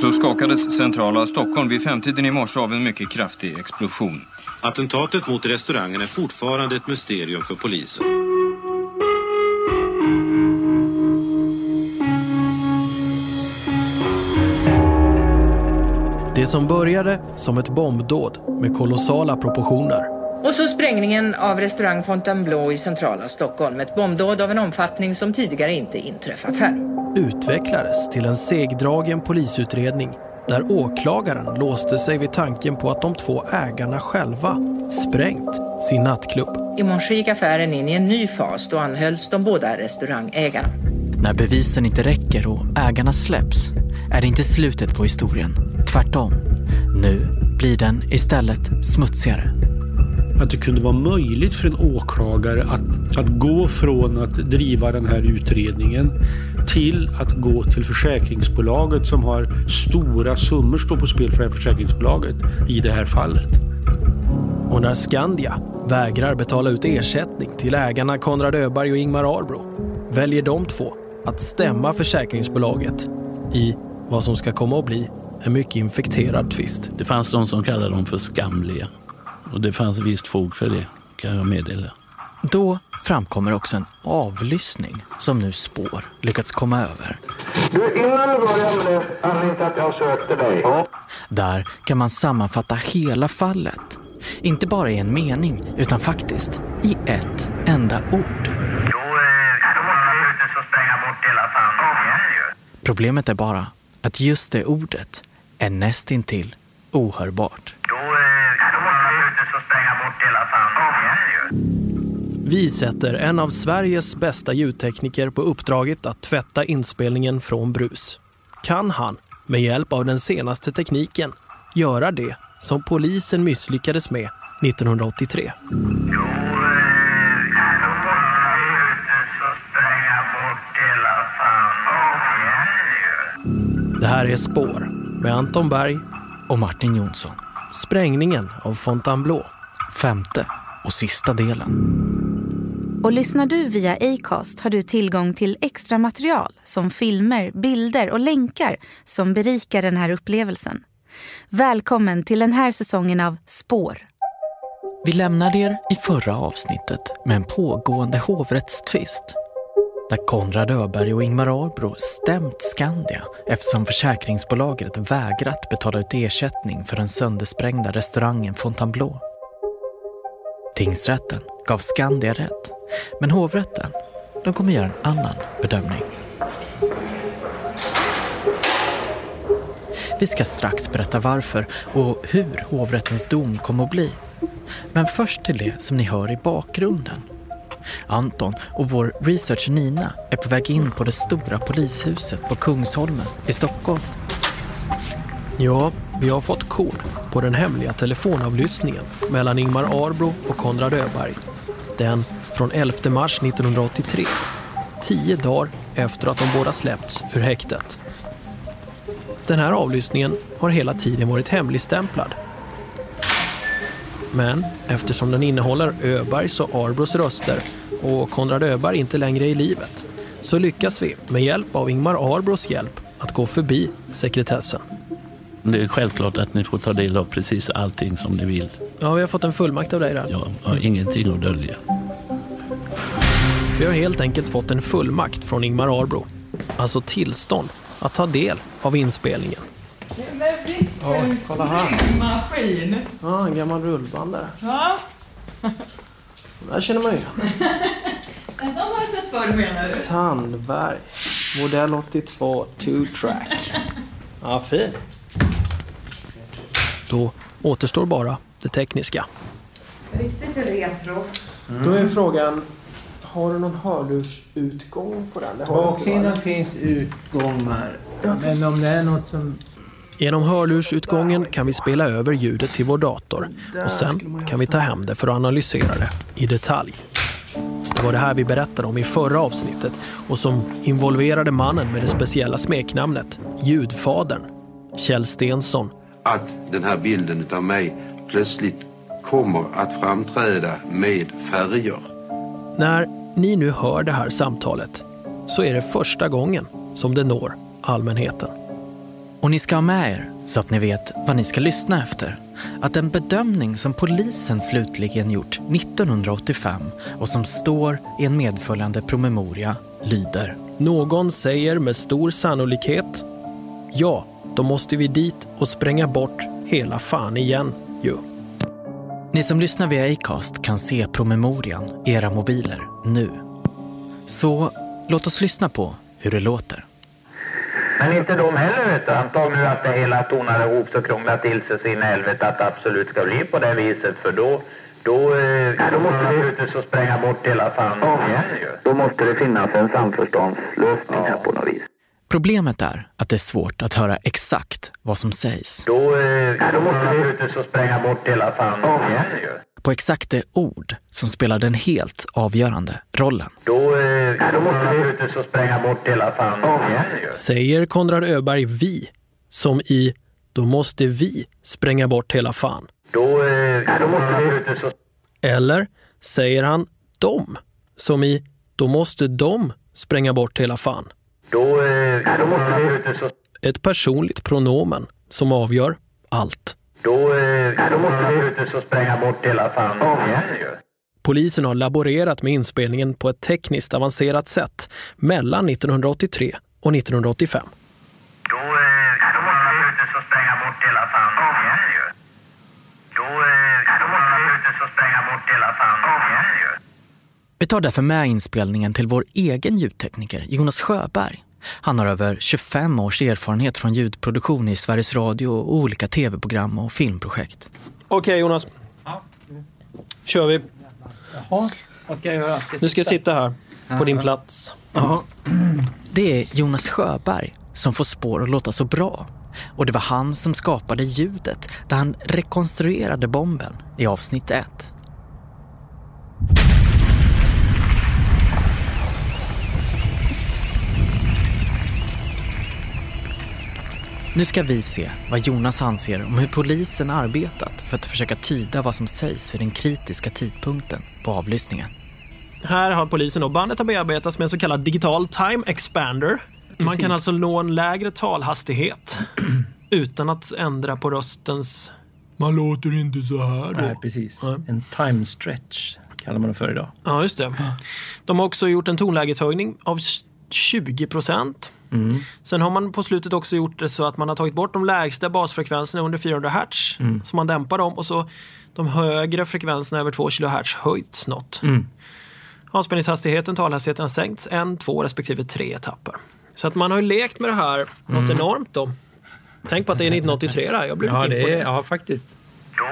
Så skakades centrala Stockholm vid femtiden i morse av en mycket kraftig explosion. Attentatet mot restaurangen är fortfarande ett mysterium för polisen. Det som började som ett bombdåd med kolossala proportioner. Och så sprängningen av restaurang Fontainebleau i centrala Stockholm. Ett bombdåd av en omfattning som tidigare inte inträffat här. Utvecklades till en segdragen polisutredning där åklagaren låste sig vid tanken på att de två ägarna själva sprängt sin nattklubb. I morse gick affären in i en ny fas. Då anhölls de båda restaurangägarna. När bevisen inte räcker och ägarna släpps är det inte slutet på historien. Tvärtom. Nu blir den istället smutsigare. Att det kunde vara möjligt för en åklagare att, att gå från att driva den här utredningen till att gå till försäkringsbolaget som har stora summor står på spel för det här försäkringsbolaget i det här fallet. Och när Skandia vägrar betala ut ersättning till ägarna Konrad Öberg och Ingmar Arbro väljer de två att stämma försäkringsbolaget i vad som ska komma att bli en mycket infekterad tvist. Det fanns de som kallade dem för skamliga. Och det fanns visst fog för det, kan jag meddela. Då framkommer också en avlyssning som nu spår lyckats komma över. Du, innan med det, anledningen till att jag sökte dig. Ja. Där kan man sammanfatta hela fallet. Inte bara i en mening, utan faktiskt i ett enda ord. Då, du inte så bort hela. Problemet är bara att just det ordet är nästintill ohörbart. Då, då måste du inte så spränga bort hela familjen ju. Vi sätter en av Sveriges bästa ljudtekniker på uppdraget att tvätta inspelningen från brus. Kan han, med hjälp av den senaste tekniken, göra det som polisen misslyckades med 1983? Jo, då måste du inte så spränga bort hela familjen ju. Det här är Spår med Anton Berg Och Martin Jonsson. Sprängningen av Fontainebleau. Femte och sista delen. Och lyssnar du via Acast har du tillgång till extra material som filmer, bilder och länkar som berikar den här upplevelsen. Välkommen till den här säsongen av Spår. Vi lämnade er i förra avsnittet med en pågående hovrättstvist. Där Konrad Öberg och Ingmar Arbro stämt Skandia eftersom försäkringsbolaget vägrat betala ut ersättning för den söndersprängda restaurangen Fontainebleau. Tingsrätten gav Skandia rätt, men hovrätten de kommer göra en annan bedömning. Vi ska strax berätta varför och hur hovrättens dom kommer att bli. Men först till det som ni hör i bakgrunden. Anton och vår researcher Nina är på väg in på det stora polishuset på Kungsholmen i Stockholm. Ja, vi har fått kod på den hemliga telefonavlyssningen mellan Ingmar Arbro och Konrad Öberg. Den från 11 mars 1983. Tio dagar efter att de båda släppts ur häktet. Den här avlyssningen har hela tiden varit hemligstämplad. Men eftersom den innehåller Öbergs och Arbros röster och Konrad Öberg inte längre är i livet så lyckas vi med hjälp av Ingmar Arbros hjälp att gå förbi sekretessen. Det är självklart att ni får ta del av precis allting som ni vill. Ja, vi har fått en fullmakt av dig där. Jag har ingenting att dölja. Vi har helt enkelt fått en fullmakt från Ingmar Arbro. Alltså tillstånd att ta del av inspelningen. Men vilken Ja, kolla här. snygg maskin! Ja, en gammal rullbandare. Ja, Där känner man ju igen. en sån har du sett förr menar du? Tandberg. Modell 82, two track. Ja, fin. Då återstår bara det tekniska. Riktigt retro. Då är frågan, har du någon hörlursutgång på den? Baksidan finns utgångar. Men om det är något som... Genom hörlursutgången kan vi spela över ljudet till vår dator och sen kan vi ta hem det för att analysera det i detalj. Det var det här vi berättade om i förra avsnittet och som involverade mannen med det speciella smeknamnet Ljudfadern, Kjell Stensson. Att den här bilden av mig plötsligt kommer att framträda med färger. När ni nu hör det här samtalet så är det första gången som det når allmänheten. Och ni ska ha med er, så att ni vet vad ni ska lyssna efter, att den bedömning som polisen slutligen gjort 1985 och som står i en medföljande promemoria lyder. Någon säger med stor sannolikhet Ja, då måste vi dit och spränga bort hela fan igen ju. Ni som lyssnar via Acast kan se promemorian i era mobiler nu. Så låt oss lyssna på hur det låter. Men inte de heller vet du. Antag nu att det hela tonar ihop så krånglar till sig så in i helvete att det absolut ska bli på det viset för då då, eh, då måste vi ut och spränga bort hela fan igen ju. Då måste det finnas en samförståndslösning här på något vis. Problemet är att det är svårt att höra exakt vad som sägs. Då, eh, då måste vi ut och spränga bort hela fan igen ju. På exakt det ord som spelar den helt avgörande rollen. Då, eh, då måste vi ut och spränga bort hela fan igen ju. Säger Konrad Öberg vi, som i då måste vi spränga bort hela fan. Då, eh, då måste vi ut och Eller säger han dom, som i då måste de spränga bort hela fan. Då, eh, då måste vi Ett personligt pronomen som avgör allt. Då, eh, då måste vi ut och spränga bort hela fan igen ju. Polisen har laborerat med inspelningen på ett tekniskt avancerat sätt mellan 1983 och 1985. Då, eh, då måste vi ut och spränga bort hela fan igen ju. Då, eh, då måste vi ut och spränga bort hela fan igen ju. Vi tar därför med inspelningen till vår egen ljudtekniker Jonas Sjöberg. Han har över 25 års erfarenhet från ljudproduktion i Sveriges Radio och olika tv-program och filmprojekt. Okej Jonas. Kör vi. Jaha, vad ska jag göra? Du ska sitta här på din plats. Jaha. Det är Jonas Sjöberg som får spår att låta så bra. Och det var han som skapade ljudet där han rekonstruerade bomben i avsnitt 1. Nu ska vi se vad Jonas anser om hur polisen arbetat för att försöka tyda vad som sägs vid den kritiska tidpunkten på avlyssningen. Här har polisen och bandet har bearbetats med en så kallad digital time expander. Man kan alltså nå en lägre talhastighet utan att ändra på röstens... Man låter inte så här då. Nej, precis. En time stretch kallar man det för idag. Ja, just det. De har också gjort en tonlägeshöjning av 20 procent. Mm. Sen har man på slutet också gjort det så att man har tagit bort de lägsta basfrekvenserna under 400 Hz. Mm. Så man dämpar dem och så de högre frekvenserna över 2 kHz höjts något. Mm. Avspänningshastigheten, talhastigheten har sänkts en, två respektive tre etapper. Så att man har ju lekt med det här något Mm. enormt då. Tänk på att det är 1983 det här. Jag blir Ja, lite det är, ja, faktiskt. Då, eh,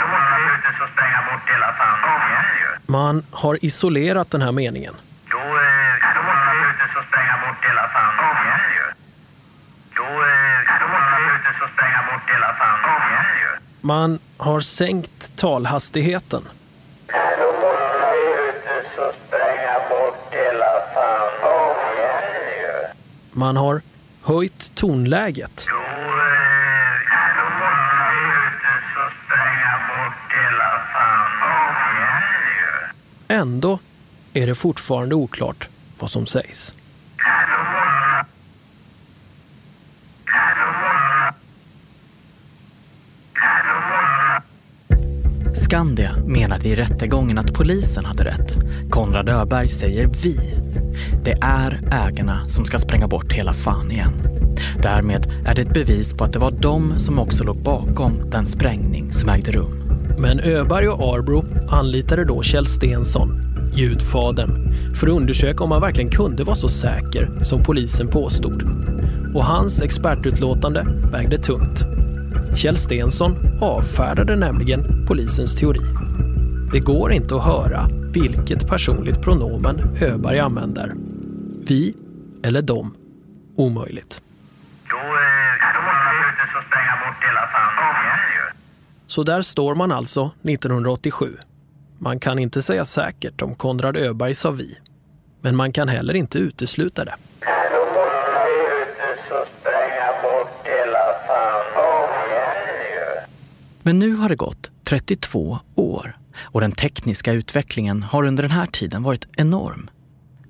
då måste vi ut och spränga bort hela fan igen ju. Man har isolerat den här meningen. Då, eh, då måste vi ut och spränga bort hela fan igen ju. Då, eh, då måste vi ut och spränga bort hela fan igen ju. Man har sänkt talhastigheten. Då måste vi ut och spränga bort hela fan ju. Man har höjt tonläget. Då, eh, då måste ut och spränga bort hela fan. Ändå är det fortfarande oklart vad som sägs. Skandia menade i rättegången att polisen hade rätt. Konrad Öberg säger vi. Det är ägarna som ska spränga bort hela fan igen. Därmed är det ett bevis på att det var de som också låg bakom den sprängning som ägde rum. Men Öberg och Arbro anlitade då Kjell Stensson, ljudfaden, för att undersöka om han verkligen kunde vara så säker som polisen påstod. Och hans expertutlåtande vägde tungt. Kjell Stensson avfärdade nämligen polisens teori. Det går inte att höra vilket personligt pronomen Öberg använder. Vi eller dom. Omöjligt. Då, eh, då måste vi spränga bort hela fan igen ju. Så där står man alltså 1987. Man kan inte säga säkert om Konrad Öberg sa vi. Men man kan heller inte utesluta det. Då måste vi ut och spränga bort hela fan igen ju. Men nu har det gått 32 år och den tekniska utvecklingen har under den här tiden varit enorm.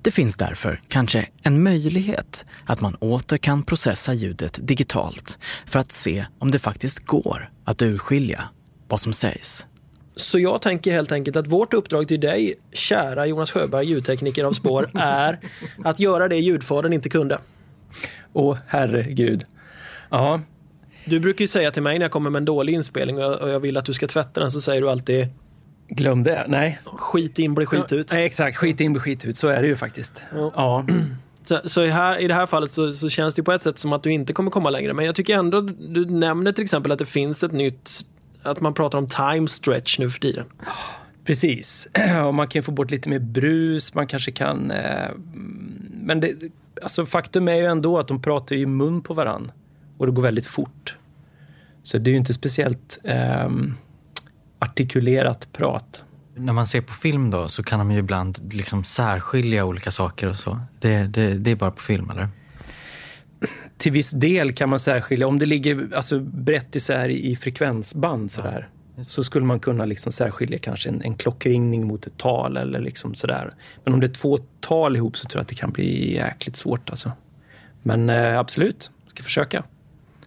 Det finns därför kanske en möjlighet att man åter kan processa ljudet digitalt för att se om det faktiskt går att urskilja vad som sägs. Så jag tänker helt enkelt att vårt uppdrag till dig, kära Jonas Sjöberg, ljudtekniker av spår, är att göra det ljudfadern inte kunde. Åh, herregud. Ja. Du brukar ju säga till mig när jag kommer med en dålig inspelning och jag vill att du ska tvätta den så säger du alltid Glöm det. Nej. Skit in, bli skit ut. Ja, exakt, skit in, bli skit ut. Så är det ju faktiskt. Ja. ja. Så, så i, här, i det här fallet så, så, känns det på ett sätt som att du inte kommer komma längre. Men jag tycker ändå, du nämner till exempel att det finns ett nytt, att man pratar om time stretch nu för tiden. Precis. Och man kan få bort lite mer brus, man kanske kan... Eh, men det, alltså faktum är ju ändå att de pratar i mun på varann och det går väldigt fort. Så det är ju inte speciellt... Eh, artikulerat prat. När man ser på film då så kan de ju ibland liksom särskilja olika saker och så. Det, det, det är bara på film eller? Till viss del kan man särskilja. Om det ligger alltså, brett isär i frekvensband sådär. Ja. Så skulle man kunna liksom särskilja kanske en, en klockringning mot ett tal eller liksom sådär. Men om det är två tal ihop så tror jag att det kan bli jäkligt svårt alltså. Men eh, absolut, ska försöka.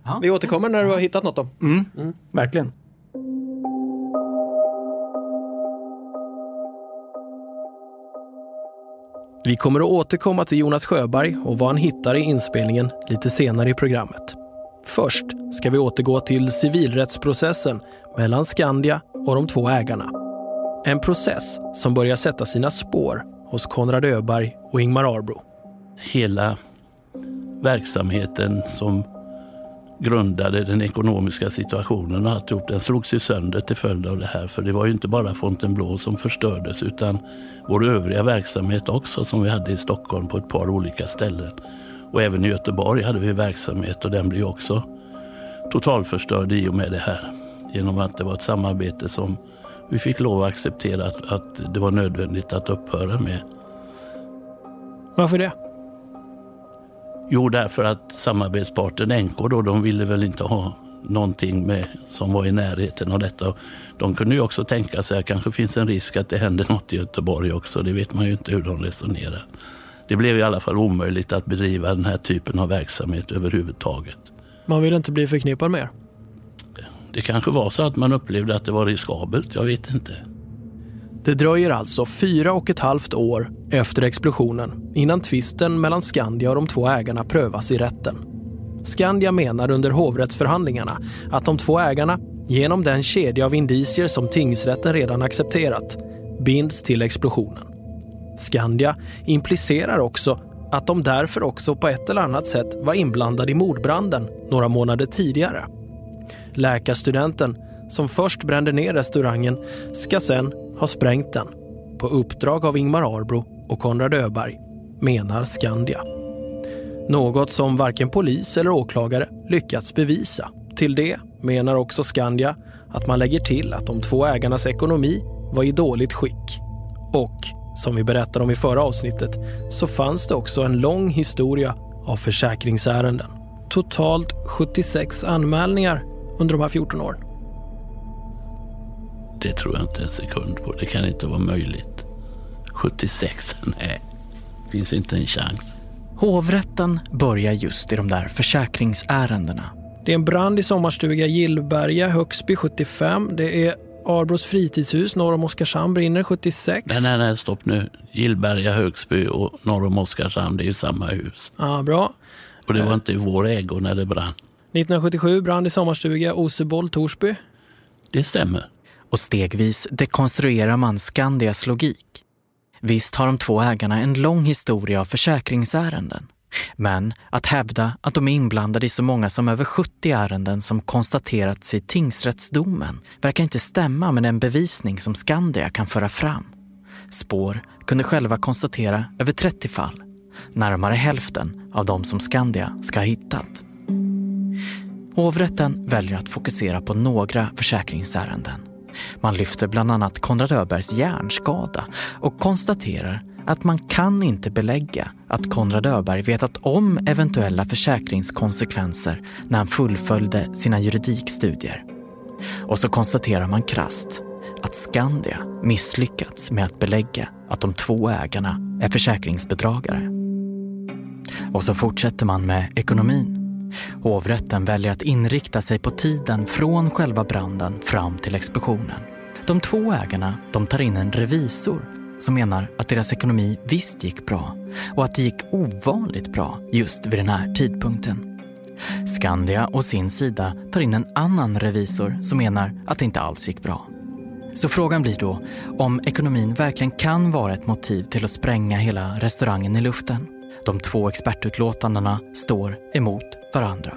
Ja. Vi återkommer när du har hittat något då. Mm, mm. Verkligen. Vi kommer att återkomma till Jonas Sjöberg och vad han hittar i inspelningen lite senare i programmet. Först ska vi återgå till civilrättsprocessen mellan Skandia och de två ägarna. En process som börjar sätta sina spår hos Konrad Öberg och Ingmar Arbro. Hela verksamheten som grundade den ekonomiska situationen och alltihop, den slogs ju sönder till följd av det här. För det var ju inte bara Fontainebleau som förstördes utan vår övriga verksamhet också som vi hade i Stockholm på ett par olika ställen. Och även i Göteborg hade vi verksamhet och den blev också totalförstörd i och med det här. Genom att det var ett samarbete som vi fick lov att acceptera att, att det var nödvändigt att upphöra med. Varför det? Jo, därför att samarbetsparten NK då, de ville väl inte ha någonting med, som var i närheten av detta. De kunde ju också tänka sig att det kanske finns en risk att det händer något i Göteborg också. Det vet man ju inte hur de resonerar. Det blev i alla fall omöjligt att bedriva den här typen av verksamhet överhuvudtaget. Man vill inte bli förknippad med Det kanske var så att man upplevde att det var riskabelt, jag vet inte. Det dröjer alltså fyra och ett halvt år efter explosionen innan tvisten mellan Skandia och de två ägarna prövas i rätten. Skandia menar under hovrättsförhandlingarna att de två ägarna, genom den kedja av indicier som tingsrätten redan accepterat, binds till explosionen. Skandia implicerar också att de därför också på ett eller annat sätt var inblandade i mordbranden några månader tidigare. Läkarstudenten, som först brände ner restaurangen, ska sen har sprängt den på uppdrag av Ingmar Arbro och Konrad Öberg, menar Skandia. Något som varken polis eller åklagare lyckats bevisa. Till det menar också Skandia att man lägger till att de två ägarnas ekonomi var i dåligt skick. Och som vi berättade om i förra avsnittet så fanns det också en lång historia av försäkringsärenden. Totalt 76 anmälningar under de här 14 åren. Det tror jag inte en sekund på. Det kan inte vara möjligt. 76? Nej, finns inte en chans. Hovrätten börjar just i de där försäkringsärendena. Det är en brand i sommarstuga Gillberga, Högsby 75. Det är Arbros fritidshus norr om Oskarshamn brinner 76. Nej, nej, nej, stopp nu. Gillberga, Högsby och norr om Oskarshamn, det är ju samma hus. Ja, bra. Och det var inte i vår ägo när det brann. 1977 brand i sommarstuga Oseboll, Torsby. Det stämmer. Och stegvis dekonstruerar man Skandias logik. Visst har de två ägarna en lång historia av försäkringsärenden. Men att hävda att de är inblandade i så många som över 70 ärenden som konstaterats i tingsrättsdomen verkar inte stämma med den bevisning som Skandia kan föra fram. Spår kunde själva konstatera över 30 fall, närmare hälften av de som Skandia ska ha hittat. Hovrätten väljer att fokusera på några försäkringsärenden. Man lyfter bland annat Konrad Öbergs hjärnskada och konstaterar att man kan inte belägga att Konrad Öberg vetat om eventuella försäkringskonsekvenser när han fullföljde sina juridikstudier. Och så konstaterar man krast att Skandia misslyckats med att belägga att de två ägarna är försäkringsbedragare. Och så fortsätter man med ekonomin. Hovrätten väljer att inrikta sig på tiden från själva branden fram till explosionen. De två ägarna de tar in en revisor som menar att deras ekonomi visst gick bra och att det gick ovanligt bra just vid den här tidpunkten. Skandia å sin sida tar in en annan revisor som menar att det inte alls gick bra. Så frågan blir då om ekonomin verkligen kan vara ett motiv till att spränga hela restaurangen i luften. De två expertutlåtandena står emot varandra.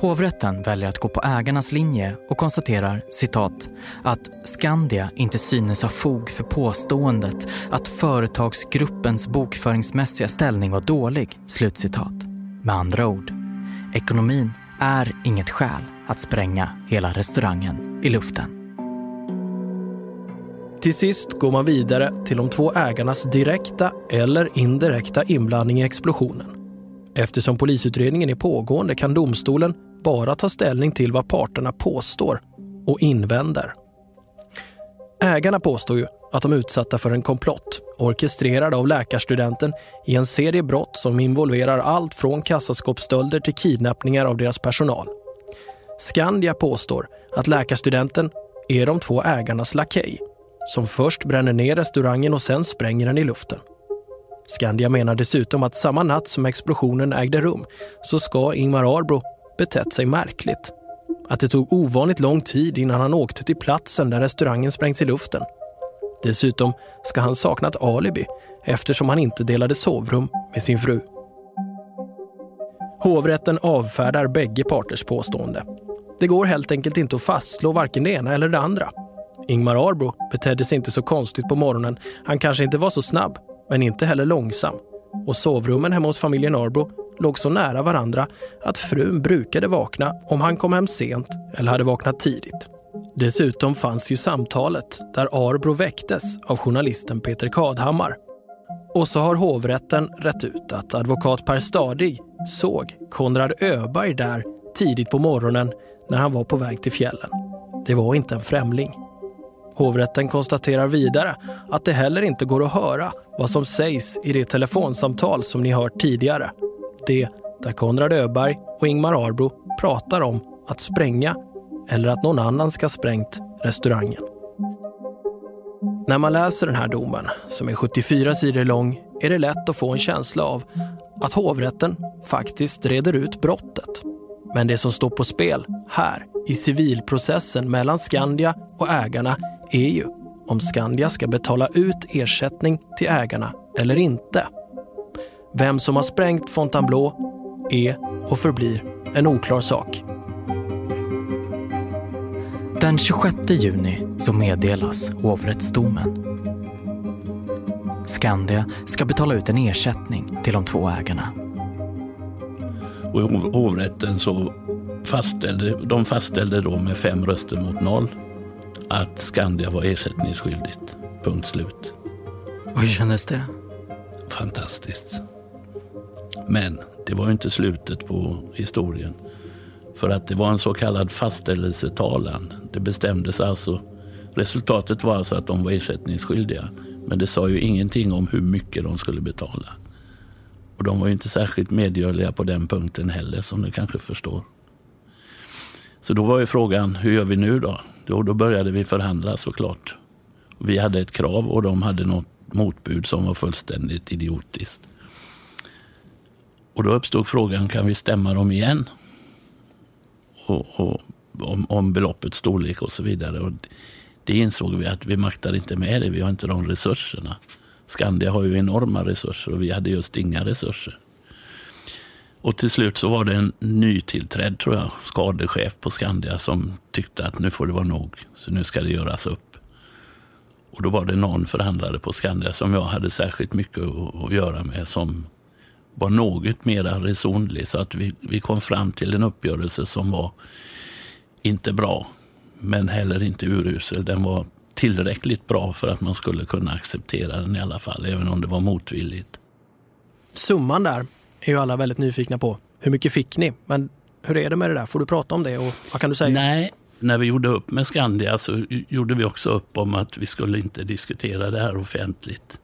Hovrätten väljer att gå på ägarnas linje och konstaterar citat att Skandia inte synes ha fog för påståendet att företagsgruppens bokföringsmässiga ställning var dålig. Slutcitat. Med andra ord, ekonomin är inget skäl att spränga hela restaurangen i luften. Till sist går man vidare till de två ägarnas direkta eller indirekta inblandning i explosionen. Eftersom polisutredningen är pågående kan domstolen bara ta ställning till vad parterna påstår och invänder. Ägarna påstår ju att de är utsatta för en komplott orkestrerad av läkarstudenten i en serie brott som involverar allt från kassaskåpsstölder till kidnappningar av deras personal. Skandia påstår att läkarstudenten är de två ägarnas lakej som först bränner ner restaurangen och sen spränger den i luften. Skandia menar dessutom att samma natt som explosionen ägde rum så ska Ingmar Arbro betett sig märkligt. Att det tog ovanligt lång tid innan han åkte till platsen där restaurangen sprängts i luften. Dessutom ska han saknat alibi eftersom han inte delade sovrum med sin fru. Hovrätten avfärdar bägge parters påstående. Det går helt enkelt inte att fastslå varken det ena eller det andra. Ingmar Arbro betedde sig inte så konstigt på morgonen. Han kanske inte var så snabb, men inte heller långsam. Och sovrummen hemma hos familjen Arbro låg så nära varandra att frun brukade vakna om han kom hem sent eller hade vaknat tidigt. Dessutom fanns ju samtalet där Arbro väcktes av journalisten Peter Kadhammar. Och så har hovrätten rätt ut att advokat Per Stadig såg Konrad Öberg där tidigt på morgonen när han var på väg till fjällen. Det var inte en främling. Hovrätten konstaterar vidare att det heller inte går att höra vad som sägs i det telefonsamtal som ni hört tidigare. Det där Konrad Öberg och Ingmar Arbro pratar om att spränga eller att någon annan ska sprängt restaurangen. När man läser den här domen, som är 74 sidor lång, är det lätt att få en känsla av att hovrätten faktiskt reder ut brottet. Men det som står på spel här i civilprocessen mellan Skandia och ägarna är ju om Skandia ska betala ut ersättning till ägarna eller inte. Vem som har sprängt Fontainebleau är och förblir en oklar sak. Den 26 juni så meddelas hovrättsdomen. Skandia ska betala ut en ersättning till de två ägarna. Och i hovrätten så fastställde, de fastställde då med fem röster mot noll att Skandia var ersättningsskyldigt. Punkt slut. Och hur kändes det? Fantastiskt. Men det var ju inte slutet på historien. För att det var en så kallad fastställelsetalan. Det bestämdes alltså, resultatet var alltså att de var ersättningsskyldiga. Men det sa ju ingenting om hur mycket de skulle betala. Och de var ju inte särskilt medgörliga på den punkten heller som du kanske förstår. Så då var ju frågan, hur gör vi nu då? Då, då började vi förhandla såklart. Vi hade ett krav och de hade något motbud som var fullständigt idiotiskt. Och då uppstod frågan, kan vi stämma dem igen? Och, och om, om beloppets storlek och så vidare. Och det insåg vi att vi maktade inte med det. Vi har inte de resurserna. Skandia har ju enorma resurser och vi hade just inga resurser. Och till slut så var det en nytillträdd, tror jag, skadechef på Skandia som tyckte att nu får det vara nog, så nu ska det göras upp. Och då var det någon förhandlare på Skandia som jag hade särskilt mycket att, göra med som var något mer resonlig. Så att vi, vi kom fram till en uppgörelse som var inte bra, men heller inte urusel. Den var tillräckligt bra för att man skulle kunna acceptera den i alla fall, även om det var motvilligt. Summan där är ju alla väldigt nyfikna på. Hur mycket fick ni? Men hur är det med det där? Får du prata om det och vad kan du säga? Nej, när vi gjorde upp med Skandia så gjorde vi också upp om att vi skulle inte diskutera det här offentligt.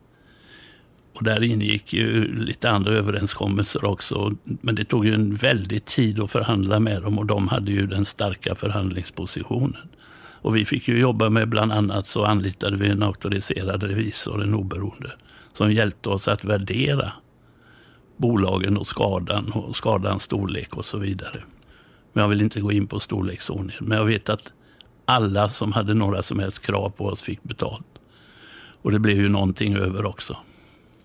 Och där ingick ju lite andra överenskommelser också. Men det tog ju en väldig tid att förhandla med dem och de hade ju den starka förhandlingspositionen. Och vi fick ju jobba med bland annat så anlitade vi en auktoriserad revisor, en oberoende, som hjälpte oss att värdera bolagen och skadan och skadans storlek och så vidare. Men jag vill inte gå in på storleksordningen. Men jag vet att alla som hade några som helst krav på oss fick betalt. Och det blev ju någonting över också.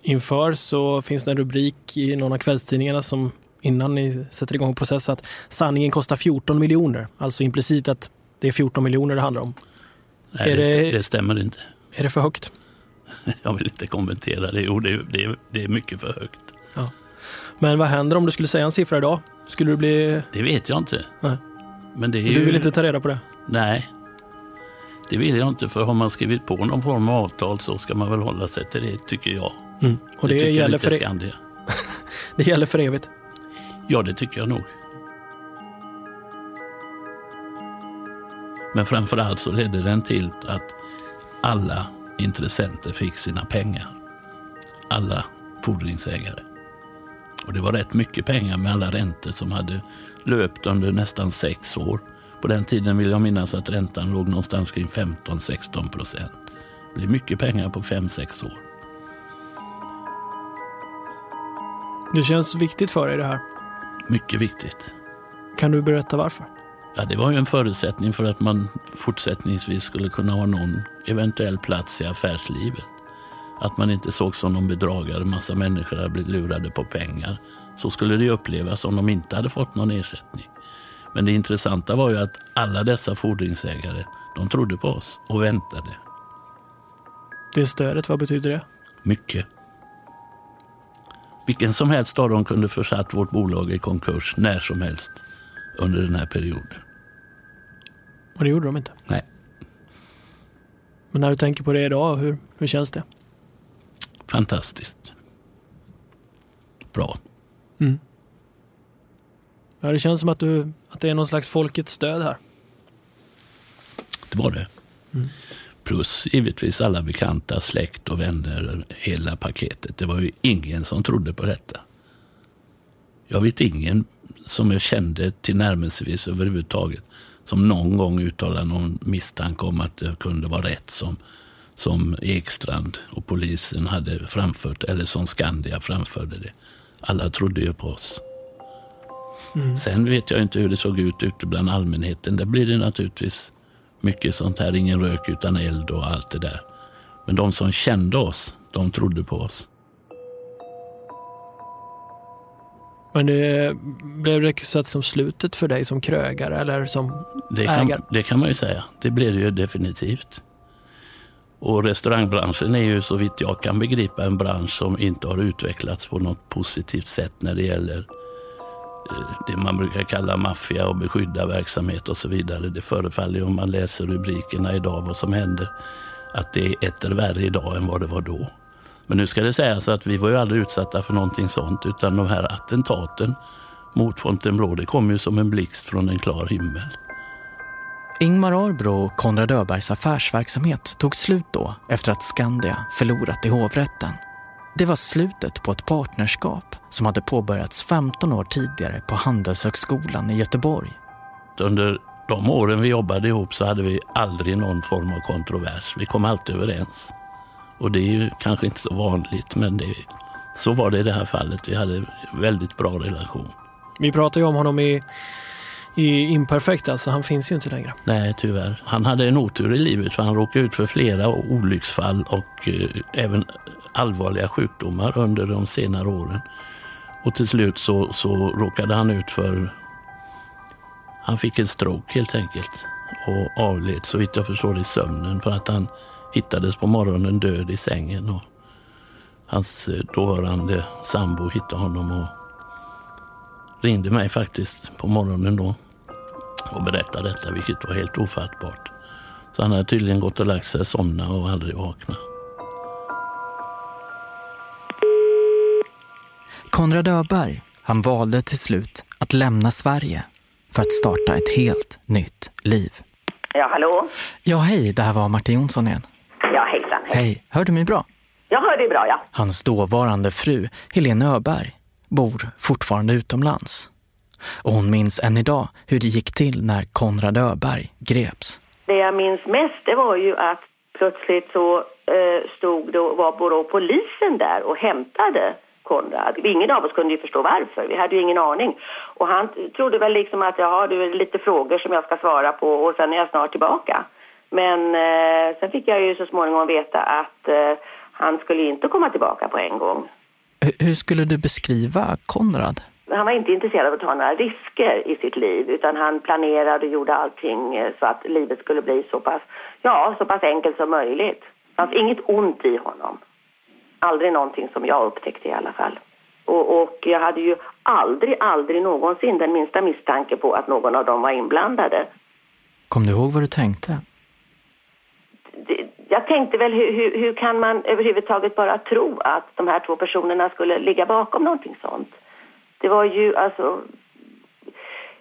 Inför så finns det en rubrik i någon av kvällstidningarna som innan ni sätter igång processen att sanningen kostar 14 miljoner. Alltså implicit att det är 14 miljoner det handlar om. Nej, det, det, det, stämmer inte. Är det för högt? Jag vill inte kommentera det. Jo, det, det, det är mycket för högt. Ja. Men vad händer om du skulle säga en siffra idag? Skulle du bli... Det vet jag inte. Nej. Men det är du vill inte ta reda på det? Nej. Det vill jag inte, för har man skrivit på någon form av avtal så ska man väl hålla sig till det, tycker jag. Mm. Och det, det gäller för Skandia. det gäller för evigt? Ja, det tycker jag nog. Men framför allt så ledde den till att alla intressenter fick sina pengar. Alla fordringsägare. Och det var rätt mycket pengar med alla räntor som hade löpt under nästan sex år. På den tiden vill jag minnas att räntan låg någonstans kring 15-16 procent. Det blir mycket pengar på 5-6 år. Det känns viktigt för dig det här? Mycket viktigt. Kan du berätta varför? Ja, det var ju en förutsättning för att man fortsättningsvis skulle kunna ha någon eventuell plats i affärslivet. Att man inte såg som någon bedragare, massa människor hade blivit lurade på pengar. Så skulle det upplevas om de inte hade fått någon ersättning. Men det intressanta var ju att alla dessa fordringsägare, de trodde på oss och väntade. Det stödet, vad betyder det? Mycket. Vilken som helst av dem kunde försatt vårt bolag i konkurs när som helst under den här perioden. Och det gjorde de inte? Nej. Men när du tänker på det idag, hur, hur känns det? Fantastiskt. Bra. Mm. Ja, det känns som att, du, att det är någon slags folkets stöd här. Det var det. Mm. Plus givetvis alla bekanta, släkt och vänner, hela paketet. Det var ju ingen som trodde på detta. Jag vet ingen som jag kände tillnärmelsevis överhuvudtaget som någon gång uttalade någon misstanke om att det kunde vara rätt som, som Ekstrand och polisen hade framfört eller som Skandia framförde det. Alla trodde ju på oss. Mm. Sen vet jag inte hur det såg ut ute bland allmänheten. Där blir det naturligtvis mycket sånt här, ingen rök utan eld och allt det där. Men de som kände oss, de trodde på oss. Men det blev det så att som slutet för dig som krögare eller som det ägare? Kan, det kan man ju säga. Det blev det ju definitivt. Och restaurangbranschen är ju så vitt jag kan begripa en bransch som inte har utvecklats på något positivt sätt när det gäller eh, det man brukar kalla maffia och beskydda verksamhet och så vidare. Det förefaller ju om man läser rubrikerna idag vad som händer att det är etter värre idag än vad det var då. Men nu ska det sägas att vi var ju aldrig utsatta för någonting sånt utan de här attentaten mot Fontainebleau det kom ju som en blixt från en klar himmel. Ingmar Arbro och Konrad Öbergs affärsverksamhet tog slut då efter att Skandia förlorat i hovrätten. Det var slutet på ett partnerskap som hade påbörjats 15 år tidigare på Handelshögskolan i Göteborg. Under de åren vi jobbade ihop så hade vi aldrig någon form av kontrovers. Vi kom alltid överens. Och det är ju kanske inte så vanligt, men det, så var det i det här fallet. Vi hade väldigt bra relation. Vi pratar ju om honom i Imperfekt, alltså han finns ju inte längre. Nej, tyvärr. Han hade en otur i livet för han råkade ut för flera olycksfall och eh, även allvarliga sjukdomar under de senare åren. Och till slut så, så råkade han ut för... Han fick en stroke helt enkelt och avled så vitt jag förstår i sömnen för att han hittades på morgonen död i sängen. Och hans eh, dåvarande sambo hittade honom och ringde mig faktiskt på morgonen då och berättade detta, vilket var helt ofattbart. Så han hade tydligen gått och lagt sig, somna och aldrig vakna. Konrad Öberg, han valde till slut att lämna Sverige för att starta ett helt nytt liv. Ja, hallå? Ja, hej, det här var Martin Jonsson igen. Ja, hejsan. Hej, hör du mig bra? Jaha, det är bra ja. Hans dåvarande fru, Helene Öberg, bor fortfarande utomlands. Och hon minns än idag hur det gick till när Konrad Öberg greps. Det jag minns mest det var ju att plötsligt så eh, stod då, var Borå polisen där och hämtade Konrad. Ingen av oss kunde ju förstå varför. Vi hade ju ingen aning. Och han trodde väl liksom att jag har lite frågor som jag ska svara på och sen är jag snart tillbaka. Men eh, sen fick jag ju så småningom veta att eh, han skulle inte komma tillbaka på en gång. Hur skulle du beskriva Konrad? Han var inte intresserad av att ta några risker i sitt liv utan han planerade och gjorde allting eh, så att livet skulle bli så pass, ja, så pass enkelt som möjligt. Det fanns inget ont i honom. Aldrig någonting som jag upptäckte i alla fall. Och, och, jag hade ju aldrig, aldrig någonsin den minsta misstanke på att någon av dem var inblandade. Kom du ihåg vad du tänkte? Jag tänkte väl hur, hur, hur, kan man överhuvudtaget bara tro att de här två personerna skulle ligga bakom någonting sånt? Det var ju alltså...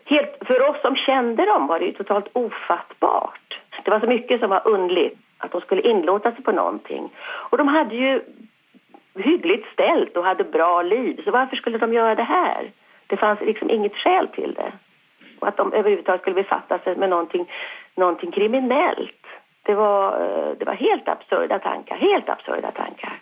Helt, för oss som kände dem var det ju totalt ofattbart. Det var så mycket som var undligt att de skulle inlåta sig på någonting. Och de hade ju hyggligt ställt och hade bra liv. Så varför skulle de göra det här? Det fanns liksom inget skäl till det. Och att de överhuvudtaget skulle befatta sig med någonting, någonting kriminellt. Det var, det var helt absurda tankar, helt absurda tankar.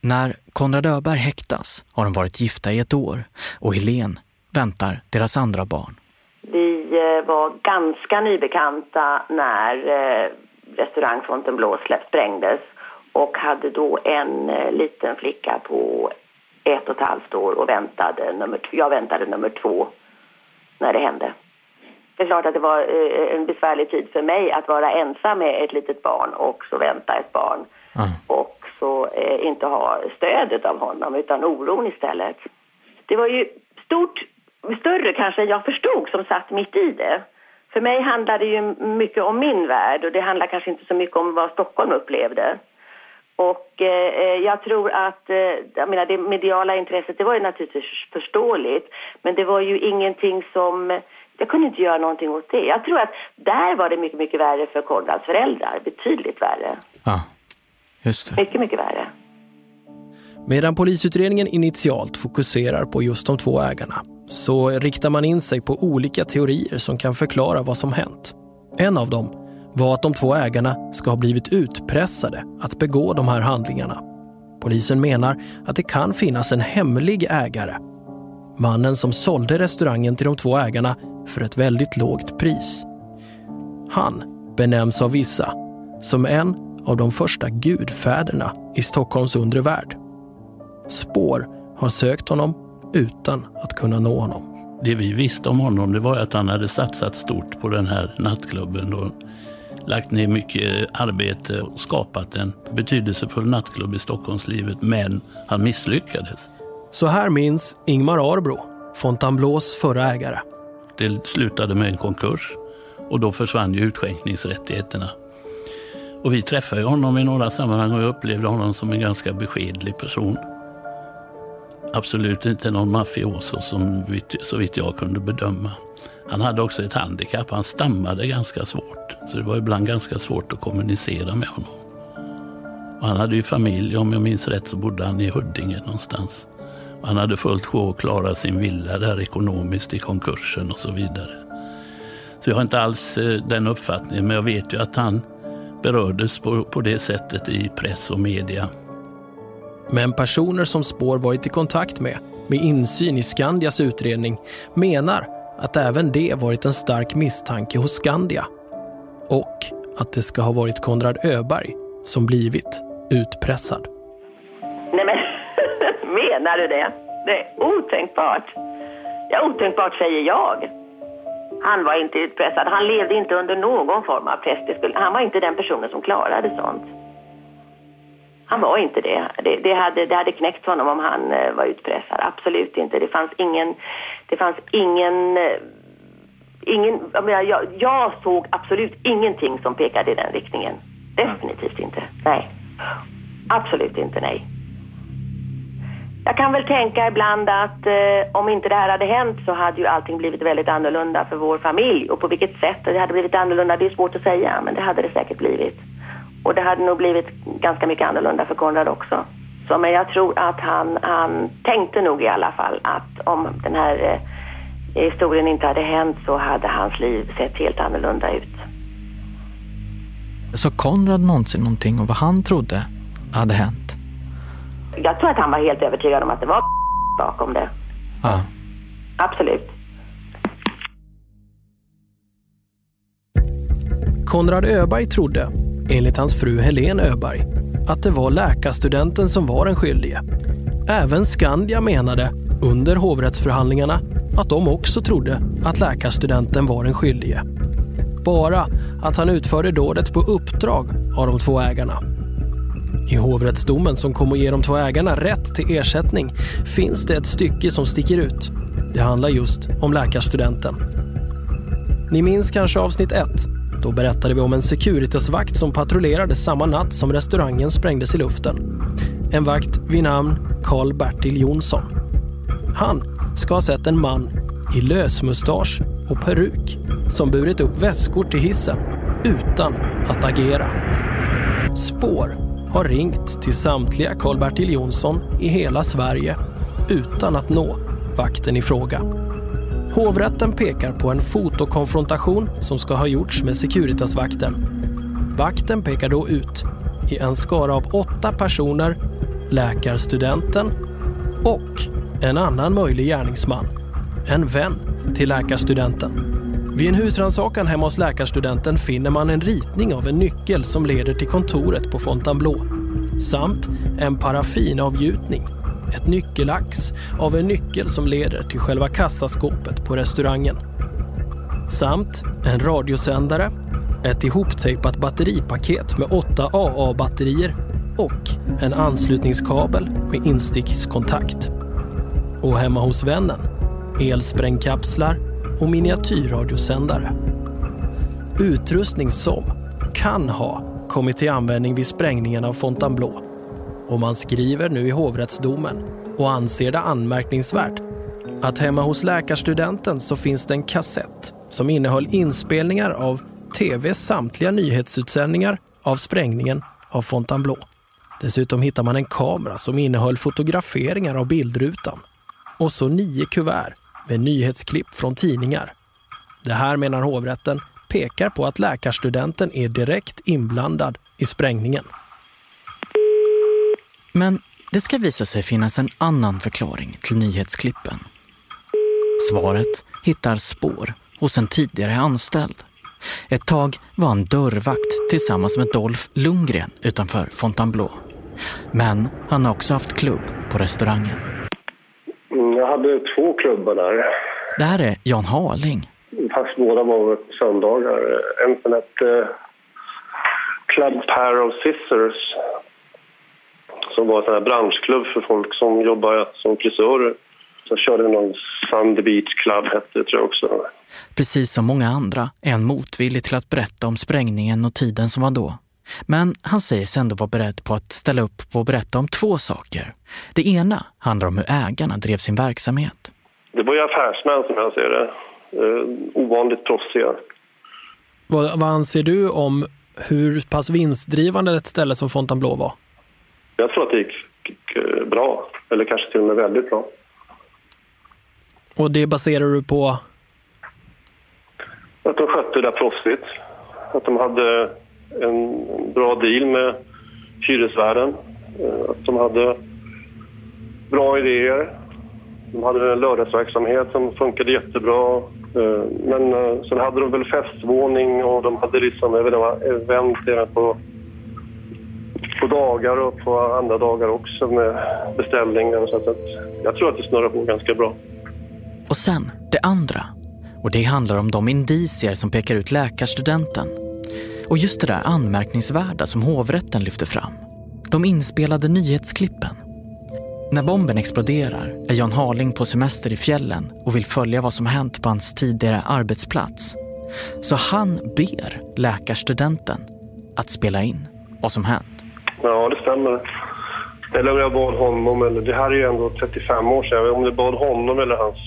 När Konrad Öberg häktas har de varit gifta i ett år och Helen väntar deras andra barn. Vi eh, var ganska nybekanta när eh, restaurang Fontainebleau sprängdes och hade då en eh, liten flicka på ett och ett halvt år och väntade nummer, jag väntade nummer två när det hände. Det är klart att det var en besvärlig tid för mig att vara ensam med ett litet barn och så vänta ett barn. Mm. Och så eh, inte ha stödet av honom utan oron istället. Det var ju stort, större kanske än jag förstod som satt mitt i det. För mig handlade det ju mycket om min värld och det handlar kanske inte så mycket om vad Stockholm upplevde. Och eh, jag tror att, eh, jag menar det mediala intresset det var ju naturligtvis förståeligt men det var ju ingenting som, jag kunde inte göra någonting åt det. Jag tror att där var det mycket, mycket värre för Konrads föräldrar, betydligt värre. Ja. Just det. Mycket, mycket värre. Medan polisutredningen initialt fokuserar på just de två ägarna så riktar man in sig på olika teorier som kan förklara vad som hänt. En av dem var att de två ägarna ska ha blivit utpressade att begå de här handlingarna. Polisen menar att det kan finnas en hemlig ägare. Mannen som sålde restaurangen till de två ägarna för ett väldigt lågt pris. Han benämns av vissa som en av de första gudfäderna i Stockholms undre värld. Spår har sökt honom utan att kunna nå honom. Det vi visste om honom det var att han hade satsat stort på den här nattklubben och lagt ner mycket arbete och skapat en betydelsefull nattklubb i Stockholmslivet, men han misslyckades. Så här minns Ingmar Arbro, Fontainebleaus förra ägare. Det slutade med en konkurs och då försvann ju utskänkningsrättigheterna. Och vi träffade honom i några sammanhang och jag upplevde honom som en ganska beskedlig person. Absolut inte någon mafioso som så vitt jag kunde bedöma. Han hade också ett handikapp, han stammade ganska svårt. Så det var ibland ganska svårt att kommunicera med honom. Och han hade ju familj, om jag minns rätt så bodde han i Huddinge någonstans. Han hade fullt sjå att klara sin villa där ekonomiskt i konkursen och så vidare. Så jag har inte alls eh, den uppfattningen, men jag vet ju att han berördes på, på det sättet i press och media. Men personer som Spår varit i kontakt med, med insyn i Skandias utredning, menar att även det varit en stark misstanke hos Skandia. Och att det ska ha varit Konrad Öberg som blivit utpressad. Menar du det? Det är otänkbart. Ja, otänkbart säger jag. Han var inte utpressad. Han levde inte under någon form av press. Han var inte den personen som klarade sånt. Han var inte det. Det, det, hade, det hade knäckt honom om han eh, var utpressad. Absolut inte. Det fanns ingen... Det fanns ingen... Eh, ingen jag, menar, jag, jag, såg absolut ingenting som pekade i den riktningen. Definitivt inte. Nej. Absolut inte, nej. Jag kan väl tänka ibland att eh, om inte det här hade hänt så hade ju allting blivit väldigt annorlunda för vår familj. Och på vilket sätt det hade blivit annorlunda, det är svårt att säga, men det hade det säkert blivit. Och det hade nog blivit ganska mycket annorlunda för Konrad också. Så, men jag tror att han, han tänkte nog i alla fall att om den här eh, historien inte hade hänt så hade hans liv sett helt annorlunda ut. Sa Konrad någonsin någonting om vad han trodde hade hänt? Jag tror att han var helt övertygad om att det var bakom det. Ja. Absolut. Konrad Öberg trodde, enligt hans fru Helene Öberg, att det var läkarstudenten som var den skyldige. Även Skandia menade, under hovrättsförhandlingarna, att de också trodde att läkarstudenten var den skyldige. Bara att han utförde dådet på uppdrag av de två ägarna. I hovrättsdomen som kommer att ge de två ägarna rätt till ersättning finns det ett stycke som sticker ut. Det handlar just om läkarstudenten. Ni minns kanske avsnitt 1 då berättade vi om en Securitasvakt som patrullerade samma natt som restaurangen sprängdes i luften. En vakt vid namn Karl-Bertil Jonsson. Han ska ha sett en man i lösmustasch och peruk som burit upp väskor till hissen utan att agera. Spår har ringt till samtliga Karl-Bertil Jonsson i hela Sverige utan att nå vakten i fråga. Hovrätten pekar på en fotokonfrontation som ska ha gjorts med Securitasvakten. Vakten pekar då ut i en skara av åtta personer, läkarstudenten och en annan möjlig gärningsman, en vän till läkarstudenten. Vid en husrannsakan hemma hos läkarstudenten finner man en ritning av en nyckel som leder till kontoret på Fontainebleau samt en paraffinavgjutning ett nyckelax av en nyckel som leder till själva kassaskåpet på restaurangen. Samt en radiosändare, ett ihoptejpat batteripaket med åtta AA-batterier och en anslutningskabel med instickskontakt. Och hemma hos vännen, elsprängkapslar och miniatyrradiosändare. Utrustning som kan ha kommit till användning vid sprängningen av Fontainebleau och man skriver nu i hovrättsdomen och anser det anmärkningsvärt att hemma hos läkarstudenten så finns det en kassett som innehöll inspelningar av TVs samtliga nyhetsutsändningar av sprängningen av Fontainebleau. Dessutom hittar man en kamera som innehöll fotograferingar av bildrutan och så nio kuvert med nyhetsklipp från tidningar. Det här, menar hovrätten, pekar på att läkarstudenten är direkt inblandad i sprängningen. Men det ska visa sig finnas en annan förklaring till nyhetsklippen. Svaret hittar spår hos en tidigare anställd. Ett tag var han dörrvakt tillsammans med Dolph Lundgren utanför Fontainebleau. Men han har också haft klubb på restaurangen. Mm, Jag hade två klubbar där, Det här är Jan Harling. fast båda var söndagar. En som hette Club Pair of Scissors som var en branschklubb för folk som jobbar som frisörer. Så körde vi någon Sunday Beach Club hette det tror jag också. Precis som många andra är han motvillig till att berätta om sprängningen och tiden som var då. Men han säger sig ändå vara beredd på att ställa upp på att berätta om två saker. Det ena handlar om hur ägarna drev sin verksamhet. Det var ju affärsmän som jag ser det. Eh, ovanligt proffsiga. Vad, vad anser du om hur pass vinstdrivande ett ställe som Fontainebleau var? Jag tror att det gick, gick eh, bra. Eller kanske till och med väldigt bra. Och det baserar du på? Att de skötte det där proffsigt. Att de hade en bra deal med hyresvärden. Eh, att de hade bra idéer. De hade en lördagsverksamhet som funkade jättebra. Eh, men eh, sen hade de väl festvåning och de hade liksom event även på, på dagar och på andra dagar också med beställningar. och Så att jag tror att det snurrar på ganska bra. Och sen det andra. Och det handlar om de indicier som pekar ut läkarstudenten. Och just det där anmärkningsvärda som hovrätten lyfter fram. De inspelade nyhetsklippen. När bomben exploderar är Jan Harling på semester i fjällen och vill följa vad som hänt på hans tidigare arbetsplats. Så han ber läkarstudenten att spela in vad som hänt. Ja, det stämmer. Eller om jag bad honom, eller det här är ju ändå 35 år sedan, om jag bad honom eller hans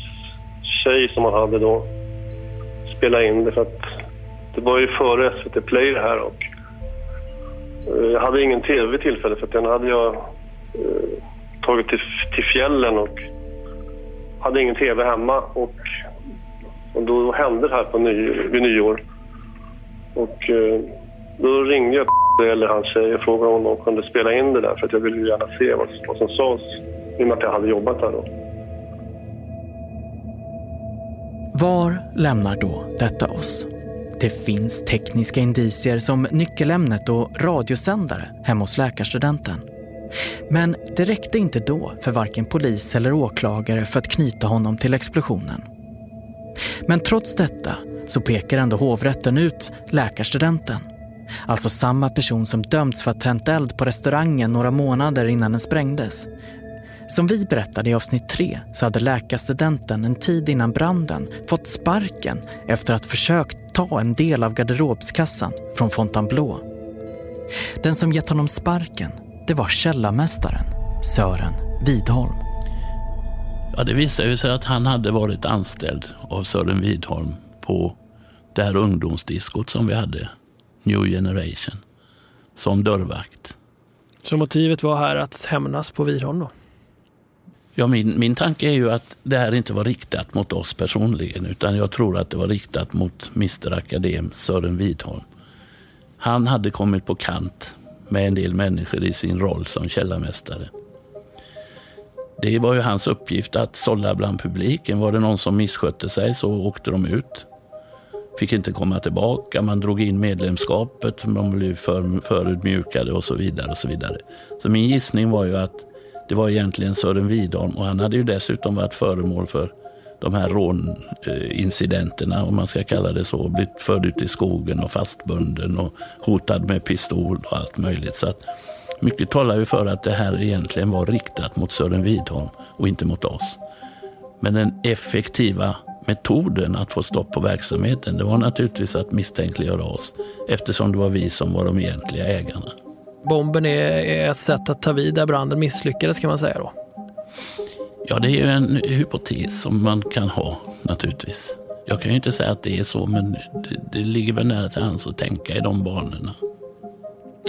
tjej som han hade då spela in det. För att det var ju före SVT Play det här och jag hade ingen tv vid tillfället för att den hade jag eh, tagit till, till fjällen och hade ingen tv hemma. Och, och då hände det här på ny, vid nyår. Och eh, då ringde jag eller hans tjej och frågade om de kunde spela in det där för att jag ville ju gärna se vad, vad som sades i och med att jag hade jobbat där då. Var lämnar då detta oss? Det finns tekniska indicier som nyckelämnet och radiosändare hemma hos läkarstudenten. Men det räckte inte då för varken polis eller åklagare för att knyta honom till explosionen. Men trots detta så pekar ändå hovrätten ut läkarstudenten. Alltså samma person som dömts för att tänt eld på restaurangen några månader innan den sprängdes. Som vi berättade i avsnitt tre så hade läkarstudenten en tid innan branden fått sparken efter att försökt ta en del av garderobskassan från Fontainebleau. Den som gett honom sparken, det var källarmästaren Sören Widholm. Ja, det visade ju sig att han hade varit anställd av Sören Widholm på det här ungdomsdiskot som vi hade, New Generation, som dörrvakt. Så motivet var här att hämnas på Widholm då? Ja, min, min tanke är ju att det här inte var riktat mot oss personligen utan jag tror att det var riktat mot Mr Akadem Sören Widholm. Han hade kommit på kant med en del människor i sin roll som källarmästare. Det var ju hans uppgift att sålla bland publiken. Var det någon som misskötte sig så åkte de ut. Fick inte komma tillbaka, man drog in medlemskapet, de blev för, förutmjukade och så vidare. och Så vidare. Så min gissning var ju att det var egentligen Sören Widholm och han hade ju dessutom varit föremål för de här rånincidenterna, om man ska kalla det så. Blivit förd ut i skogen och fastbunden och hotad med pistol och allt möjligt. Så att mycket talar ju för att det här egentligen var riktat mot Sören Widholm och inte mot oss. Men den effektiva metoden att få stopp på verksamheten, det var naturligtvis att misstänkliggöra oss eftersom det var vi som var de egentliga ägarna. Bomben är ett sätt att ta vid där branden misslyckades kan man säga då? Ja, det är ju en hypotes som man kan ha naturligtvis. Jag kan ju inte säga att det är så, men det, det ligger väl nära till hands att tänka i de banorna.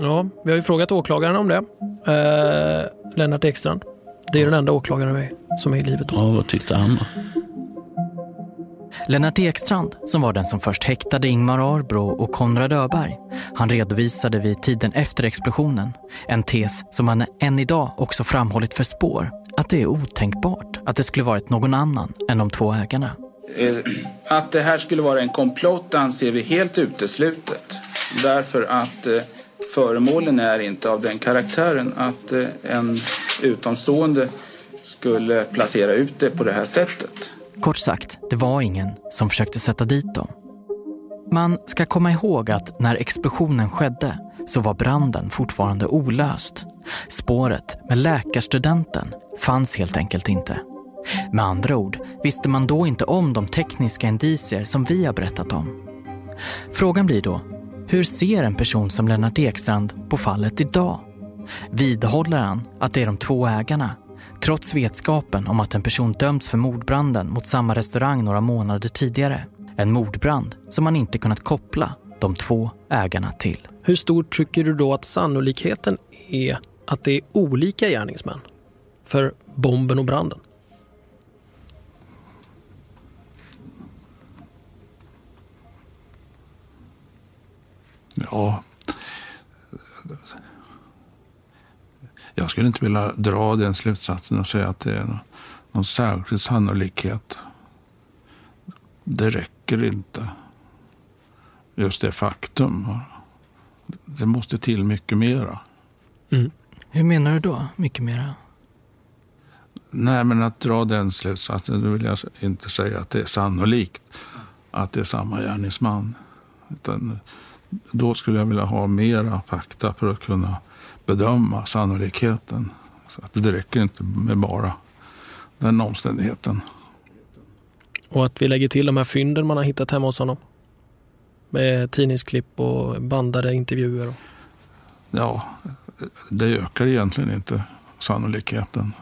Ja, vi har ju frågat åklagaren om det. Eh, Lennart Ekstrand. Det är den enda åklagaren som är i livet. Ja, vad tyckte han då? Lennart Ekstrand, som var den som först häktade Ingmar Arbro och Konrad Öberg, han redovisade vid tiden efter explosionen en tes som han än idag också framhållit för spår, att det är otänkbart att det skulle varit någon annan än de två ägarna. Eh, att det här skulle vara en komplott anser vi helt uteslutet. Därför att eh, föremålen är inte av den karaktären att eh, en utomstående skulle placera ut det på det här sättet. Kort sagt, det var ingen som försökte sätta dit dem. Man ska komma ihåg att när explosionen skedde så var branden fortfarande olöst. Spåret med läkarstudenten fanns helt enkelt inte. Med andra ord visste man då inte om de tekniska indicier som vi har berättat om. Frågan blir då, hur ser en person som Lennart Ekstrand på fallet idag? Vidhåller han att det är de två ägarna trots vetskapen om att en person dömts för mordbranden mot samma restaurang några månader tidigare. En mordbrand som man inte kunnat koppla de två ägarna till. Hur stor tycker du då att sannolikheten är att det är olika gärningsmän för bomben och branden? Ja, jag skulle inte vilja dra den slutsatsen och säga att det är någon särskild sannolikhet. Det räcker inte. Just det faktum. Det måste till mycket mera. Mm. Hur menar du då, mycket mera? Nej, men att dra den slutsatsen, då vill jag inte säga att det är sannolikt att det är samma gärningsman. Utan då skulle jag vilja ha mera fakta för att kunna bedöma sannolikheten. Så att det räcker inte med bara den omständigheten. Och att vi lägger till de här fynden man har hittat hemma hos honom? Med tidningsklipp och bandade intervjuer? Ja, det ökar egentligen inte sannolikheten.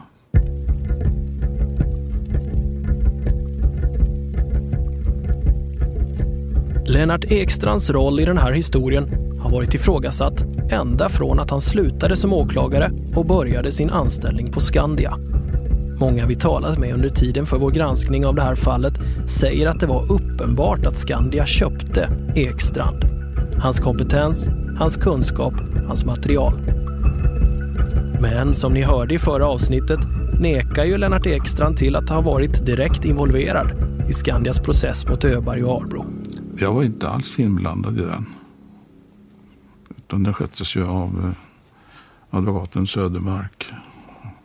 Lennart Ekstrands roll i den här historien har varit ifrågasatt ända från att han slutade som åklagare och började sin anställning på Skandia. Många vi talat med under tiden för vår granskning av det här fallet säger att det var uppenbart att Skandia köpte Ekstrand. Hans kompetens, hans kunskap, hans material. Men som ni hörde i förra avsnittet nekar ju Lennart Ekstrand till att ha varit direkt involverad i Skandias process mot Öberg och Arbro. Jag var inte alls inblandad i den. Utan det sköttes ju av eh, advokaten Södermark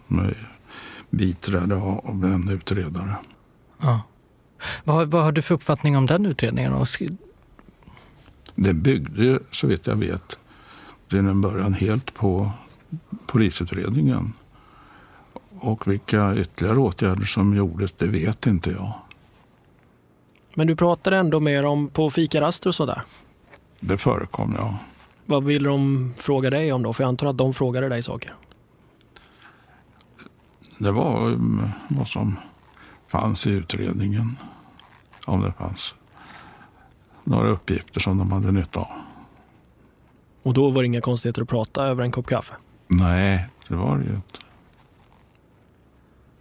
med biträde av en utredare. Ja. Vad, vad har du för uppfattning om den utredningen? Det byggde ju, så vitt jag vet, till en början helt på polisutredningen. Och vilka ytterligare åtgärder som gjordes, det vet inte jag. Men du pratade ändå med dem på fikaraster och sådär? Det förekom, ja. Vad ville de fråga dig om då? För jag antar att de frågade dig saker. Det var um, vad som fanns i utredningen. Om det fanns några uppgifter som de hade nytta av. Och då var det inga konstigheter att prata över en kopp kaffe? Nej, det var det ju inte.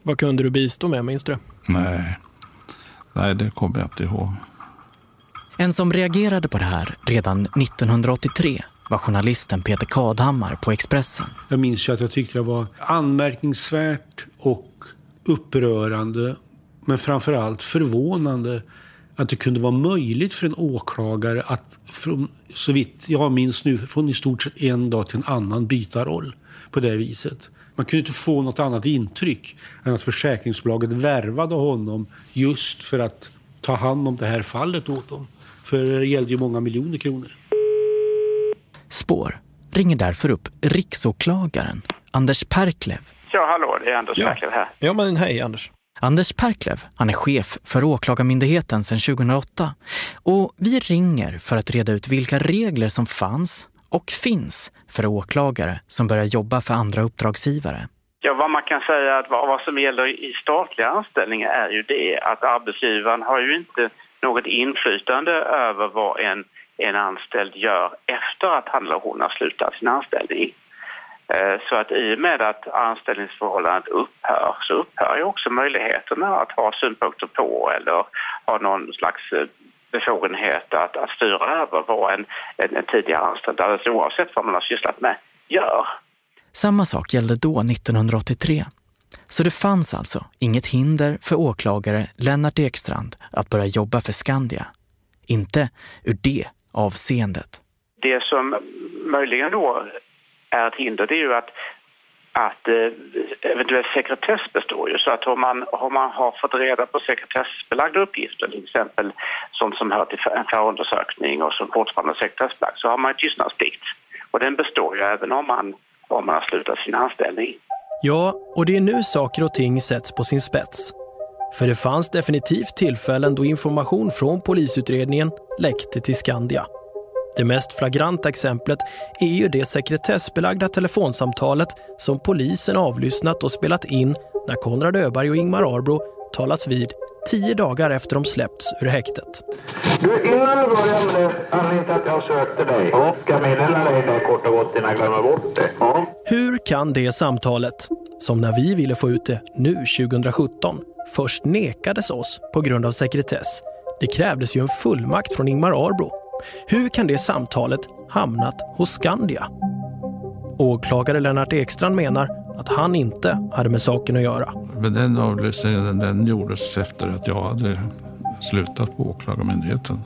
Vad kunde du bistå med, minns du? Nej, Nej det kommer jag inte ihåg. En som reagerade på det här redan 1983 var journalisten Peter Kadhammar på Expressen. Jag minns ju att jag tyckte det var anmärkningsvärt och upprörande men framförallt förvånande att det kunde vara möjligt för en åklagare att från, så vitt jag minns nu, från i stort sett en dag till en annan byta roll på det viset. Man kunde inte få något annat intryck än att försäkringsbolaget värvade honom just för att ta hand om det här fallet åt dem. För det gällde ju många miljoner kronor. Spår ringer därför upp riksåklagaren Anders Perklev. Ja, hallå, det är Anders ja. Perklev här. Ja, men hej Anders. Anders Perklev, han är chef för Åklagarmyndigheten sedan 2008 och vi ringer för att reda ut vilka regler som fanns och finns för åklagare som börjar jobba för andra uppdragsgivare. Ja, vad man kan säga att vad, vad som gäller i statliga anställningar är ju det att arbetsgivaren har ju inte något inflytande över vad en, en anställd gör efter att han eller hon har slutat sin anställning. Eh, så att i och med att anställningsförhållandet upphör så upphör ju också möjligheterna att ha synpunkter på eller ha någon slags eh, befogenhet att, att styra över vad en, en, en tidigare anställd, alldeles oavsett vad man har sysslat med, gör. Samma sak gällde då 1983. Så det fanns alltså inget hinder för åklagare Lennart Ekstrand att börja jobba för Skandia. Inte ur det avseendet. Det som möjligen då är ett hinder det är ju att att eh, eventuell sekretess består ju. Så att om man, om man har fått reda på sekretessbelagda uppgifter, till exempel sånt som hör till en förundersökning och som fortfarande är sekretessbelagt, så har man ju tystnadsplikt. Och den består ju även om man, om man har slutat sin anställning. Ja, och det är nu saker och ting sätts på sin spets. För det fanns definitivt tillfällen då information från polisutredningen läckte till Skandia. Det mest flagranta exemplet är ju det sekretessbelagda telefonsamtalet som polisen avlyssnat och spelat in när Konrad Öberg och Ingmar Arbro talas vid tio dagar efter de släppts ur häktet. Du, innan du börjar med det, anledningen till att jag sökte dig, ja. ska jag meddela dig det kort och gott innan jag glömmer bort det. Ja. Hur kan det samtalet, som när vi ville få ut det nu 2017, först nekades oss på grund av sekretess? Det krävdes ju en fullmakt från Ingmar Arbro hur kan det samtalet hamnat hos Skandia? Åklagare Lennart Ekstrand menar att han inte hade med saken att göra. Men den avlyssningen den gjordes efter att jag hade slutat på Åklagarmyndigheten.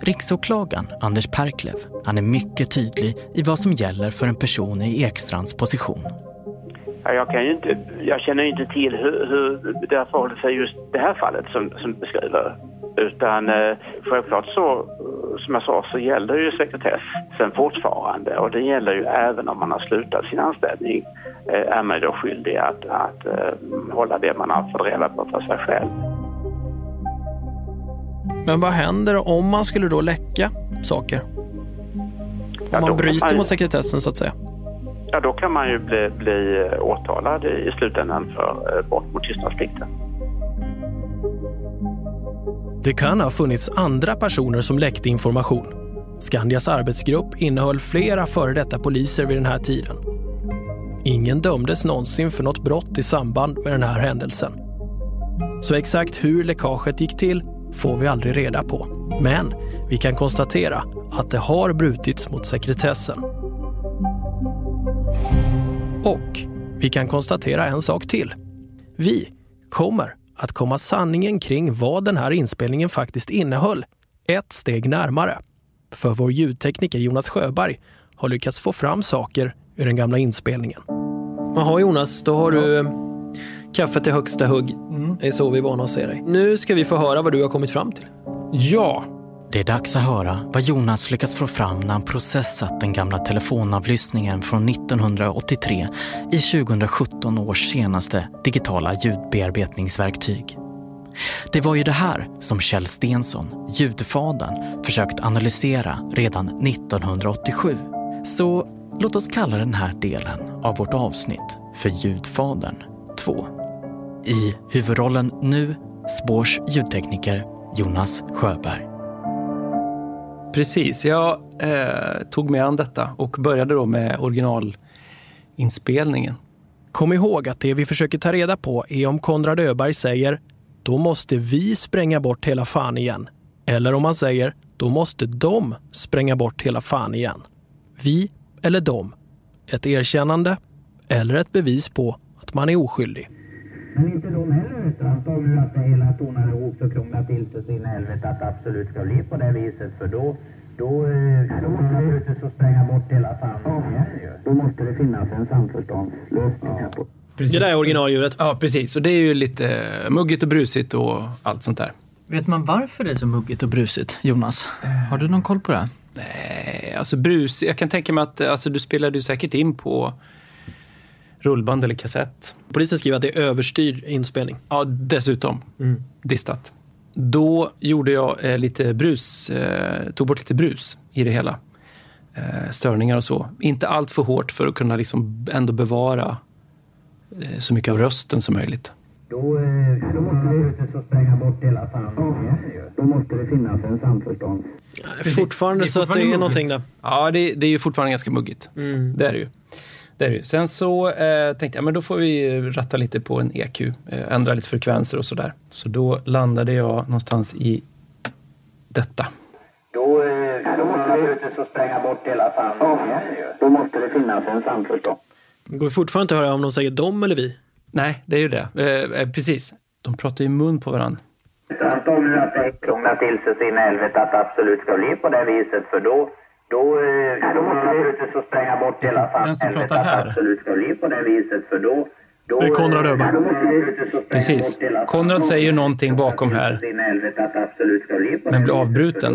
Riksåklagaren Anders Perklev han är mycket tydlig i vad som gäller för en person i Ekstrands position. Jag, kan inte, jag känner inte till hur, hur det förhåller sig just det här fallet som, som beskriver. Utan eh, självklart så, som jag sa, så gäller ju sekretess sen fortfarande och det gäller ju även om man har slutat sin anställning. Eh, är man då skyldig att, att eh, hålla det man har fått reda på för sig själv. Men vad händer om man skulle då läcka saker? Om ja, man bryter man ju, mot sekretessen så att säga? Ja, då kan man ju bli, bli åtalad i slutändan för eh, brott mot tystnadsplikten. Det kan ha funnits andra personer som läckte information. Skandias arbetsgrupp innehöll flera före detta poliser vid den här tiden. Ingen dömdes någonsin för något brott i samband med den här händelsen. Så exakt hur läckaget gick till får vi aldrig reda på. Men vi kan konstatera att det har brutits mot sekretessen. Och vi kan konstatera en sak till. Vi kommer att komma sanningen kring vad den här inspelningen faktiskt innehöll ett steg närmare. För vår ljudtekniker Jonas Sjöberg har lyckats få fram saker ur den gamla inspelningen. Jaha Jonas, då har du eh, kaffet i högsta hugg. Det är så vi är vana att se dig. Nu ska vi få höra vad du har kommit fram till. Ja! Det är dags att höra vad Jonas lyckats få fram när han processat den gamla telefonavlyssningen från 1983 i 2017 års senaste digitala ljudbearbetningsverktyg. Det var ju det här som Kjell Stensson, ljudfadern, försökt analysera redan 1987. Så låt oss kalla den här delen av vårt avsnitt för Ljudfadern 2. I huvudrollen nu Spårs ljudtekniker Jonas Sjöberg. Precis, jag eh, tog mig an detta och började då med originalinspelningen. Kom ihåg att det vi försöker ta reda på är om Konrad Öberg säger då måste vi spränga bort hela fan igen. Eller om han säger då måste de spränga bort hela fan igen. Vi eller de. Ett erkännande eller ett bevis på att man är oskyldig. Men inte de heller. Han sa nu att det hela tonar ihop och krånglar till sig in i helvete att det absolut ska bli på det viset. För då, då, eh, då måste vi naturligtvis spränga bort hela fan igen ju. Då måste det finnas en samförståndslösning här på. Precis. Det där är originalljudet. Ja, precis. Och det är ju lite eh, muggigt och brusigt och allt sånt där. Vet man varför det är så muggigt och brusigt, Jonas? Har du någon koll på det? Nej, alltså brus. Jag kan tänka mig att alltså, du spelade ju säkert in på rullband eller kassett. Polisen skriver att det är överstyrd inspelning. Ja, dessutom. Distat. Då gjorde jag eh, lite brus, eh, tog bort lite brus i det hela. Eh, störningar och så. Inte allt för hårt för att kunna liksom ändå bevara eh, så mycket av rösten som möjligt. Då, eh, då måste vi naturligtvis spränga bort hela ju. Då måste det finnas en samförstånd. Fortfarande så att det är någonting där. Ja, det, det är ju fortfarande ganska muggigt. Mm. Det är det ju. Det är det ju. Sen så eh, tänkte jag, men då får vi ratta lite på en EQ. Eh, ändra lite frekvenser och sådär. Så då landade jag någonstans i detta. Då, eh, då måste vi naturligtvis spränga bort hela fan igen ju. Då måste det finnas en samförstånd. Det går fortfarande inte att höra om de säger dem eller vi. Nej, det är ju det. Eh, eh, precis. De pratar ju i mun på varandra. Han sa nu att det krånglar till sig så in i helvete att det absolut ska bli på det viset. För då, då, måste vi naturligtvis spränga bort hela fan Den som pratar att här. absolut ska bli på det viset. För då, då, Det är Konrad eh, Öberg. Precis. Konrad säger någonting bakom här, att ska men blir avbruten.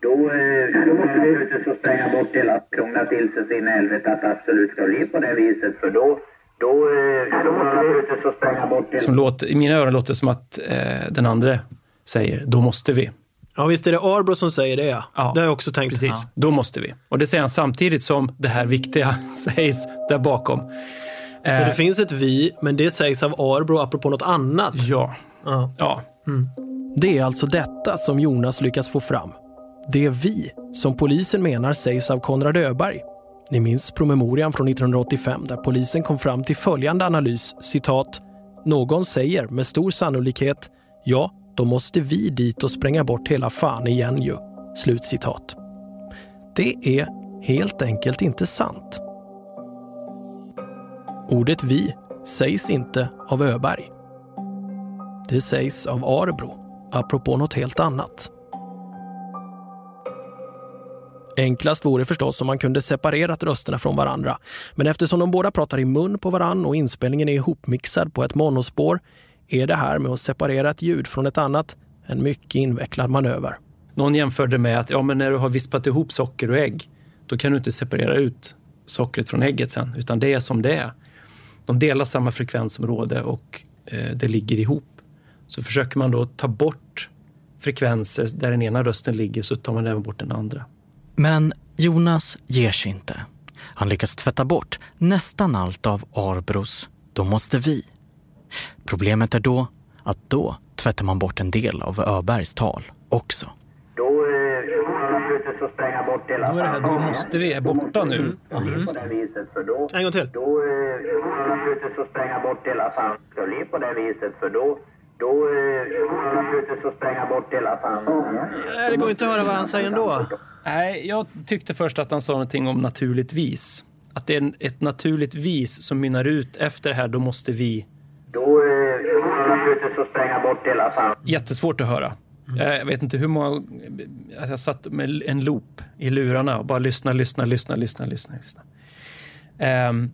Då, eh, då måste vi naturligtvis spränga bort hela krångla till sig så in i helvete att absolut ska bli på det viset. För då, då, eh, måste vi naturligtvis spränga bort Som låter, I mina öron låter det som att eh, den andra säger, då måste vi. Ja, visst är det Arbro som säger det ja. Ja, Det har jag också tänkt. Precis, då måste vi. Och det säger han samtidigt som det här viktiga sägs där bakom. Så Eh, det finns ett vi, men det sägs av Arbro apropå något annat. Ja. Ja. ja. Det är alltså detta som Jonas lyckats få fram. Det är vi som polisen menar sägs av Konrad Öberg. Ni minns promemorian från 1985 där polisen kom fram till följande analys, citat. Någon säger med stor sannolikhet, ja, då måste vi dit och spränga bort hela fan igen ju. Slutcitat. Det är helt enkelt inte sant. Ordet vi sägs inte av Öberg. Det sägs av Arbro, apropå något helt annat. Enklast vore förstås om man kunde separerat rösterna från varandra. Men eftersom de båda pratar i mun på varann och inspelningen är ihopmixad på ett monospår är det här med att separera ett ljud från ett annat en mycket invecklad manöver. Någon jämförde med att ja, men när du har vispat ihop socker och ägg, då kan du inte separera ut sockret från ägget sen, utan det är som det är. De delar samma frekvensområde och eh, det ligger ihop. Så försöker man då ta bort frekvenser där den ena rösten ligger så tar man även bort den andra. Men Jonas ger sig inte. Han lyckas tvätta bort nästan allt av Arbros Då måste vi. Problemet är då att då tvättar man bort en del av Öbergs tal också. Då, eh, då är det här Då måste vi är borta nu. Mm. Då... En gång till. Då eh, naturligtvis att spränga bort hela bli på det viset, för då... Då eh, naturligtvis att spränga bort hela. Nej, det går inte att höra vad han säger ändå. Nej, jag tyckte först att han sa någonting om naturligtvis. Att det är ett naturligt vis som mynnar ut efter det här, då måste vi... Då eh, att spränga bort hela fan. Jättesvårt att höra. Jag, jag vet inte hur många... Jag satt med en loop i lurarna och bara lyssna, lyssna, lyssna, lyssna, lyssna. lyssna. Ehm,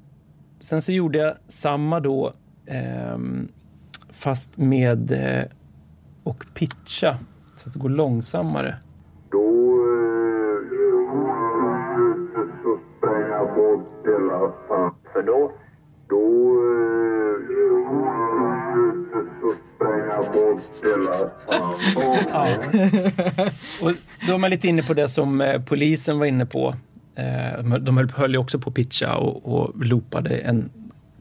sen så gjorde jag samma då, ehm, fast med eh, och pitcha, så att det går långsammare. Då att spränga bort hela fan. För då... Då fan. Och då är man lite inne på det som eh, polisen var inne på. Eh, de- höll, höll ju också på att pitcha och, och loopade en